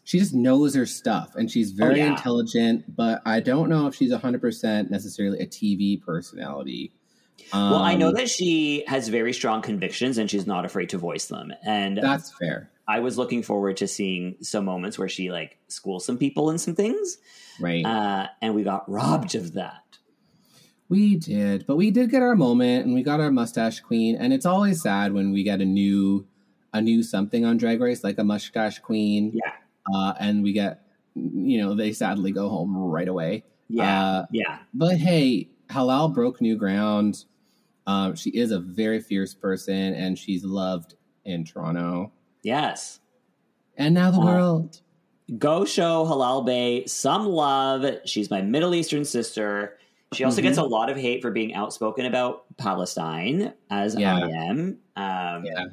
she just knows her stuff and she's very Oh, yeah. intelligent. But I don't know if she's hundred percent necessarily a TV personality. well, I know Um, that she has very strong convictions and she's not afraid to voice them. And that's fair, I was looking forward to seeing some moments where she like schools some people and some things, right? uh, and we got robbed of that. We did, but we did get our moment, and we got our mustache queen. And it's always sad when we get a new, a new something on Drag Race, like a mustache queen. Yeah. Uh, and we get, you know, they sadly go home right away. Yeah, Uh, yeah, but hey, Halal broke new ground. Um, she is a very fierce person, and she's loved in Toronto yes. and now the world. Go show Halal Bae some love. She's my Middle Eastern sister. She also Mhm. gets a lot of hate for being outspoken about Palestine, as Yeah. I am. Um, Yeah,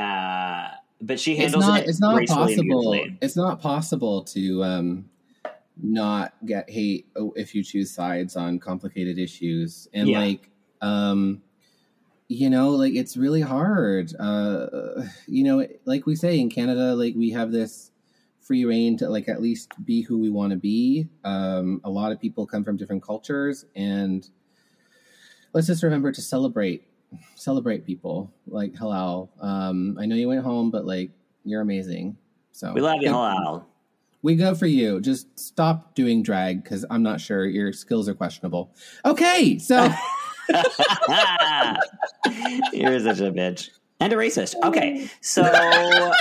uh, but she it's handles not. it It's not possible. It's not possible to um, not get hate if you choose sides on complicated issues, and Yeah. like, um, you know, like it's really hard. Uh, you know, like we say in Canada, like we have this free reign to like at least be who we want to be. Um, a lot of people come from different cultures, and let's just remember to celebrate celebrate people like halal. Um, I know you went home, but like you're amazing. So We love you, Halal. We go for you. Just stop doing drag because I'm not sure your skills are questionable. Okay, so You're such a bitch. And a racist. Okay, so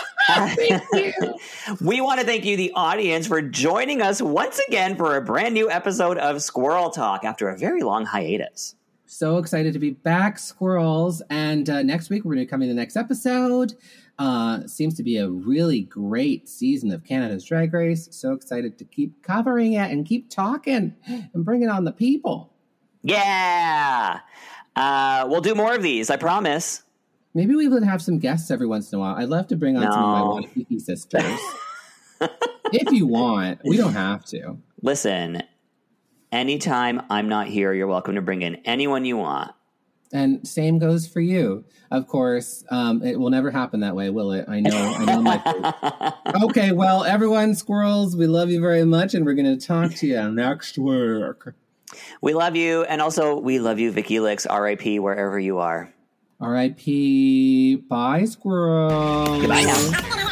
we want to thank you, the audience, for joining us once again for a brand new episode of Squirrel Talk after a very long hiatus. So excited to be back, squirrels. And uh, next week we're going to come in the next episode. Uh, seems to be a really great season of Canada's Drag Race. So excited to keep covering it and keep talking and bringing on the people. Yeah, uh, we'll do more of these. I promise. Maybe we would have some guests every once in a while. I'd love to bring on some of my Wannakiki sisters. if you want, we don't have to. Listen, anytime I'm not here, you're welcome to bring in anyone you want. And same goes for you. Of course, um, it will never happen that way, will it? I know. I know my. okay, well, everyone, squirrels, we love you very much, and we're going to talk to you next week. We love you, and also we love you, Vicky Licks, R.I.P. wherever you are. R.I.P. Bye, squirrels. Goodbye now.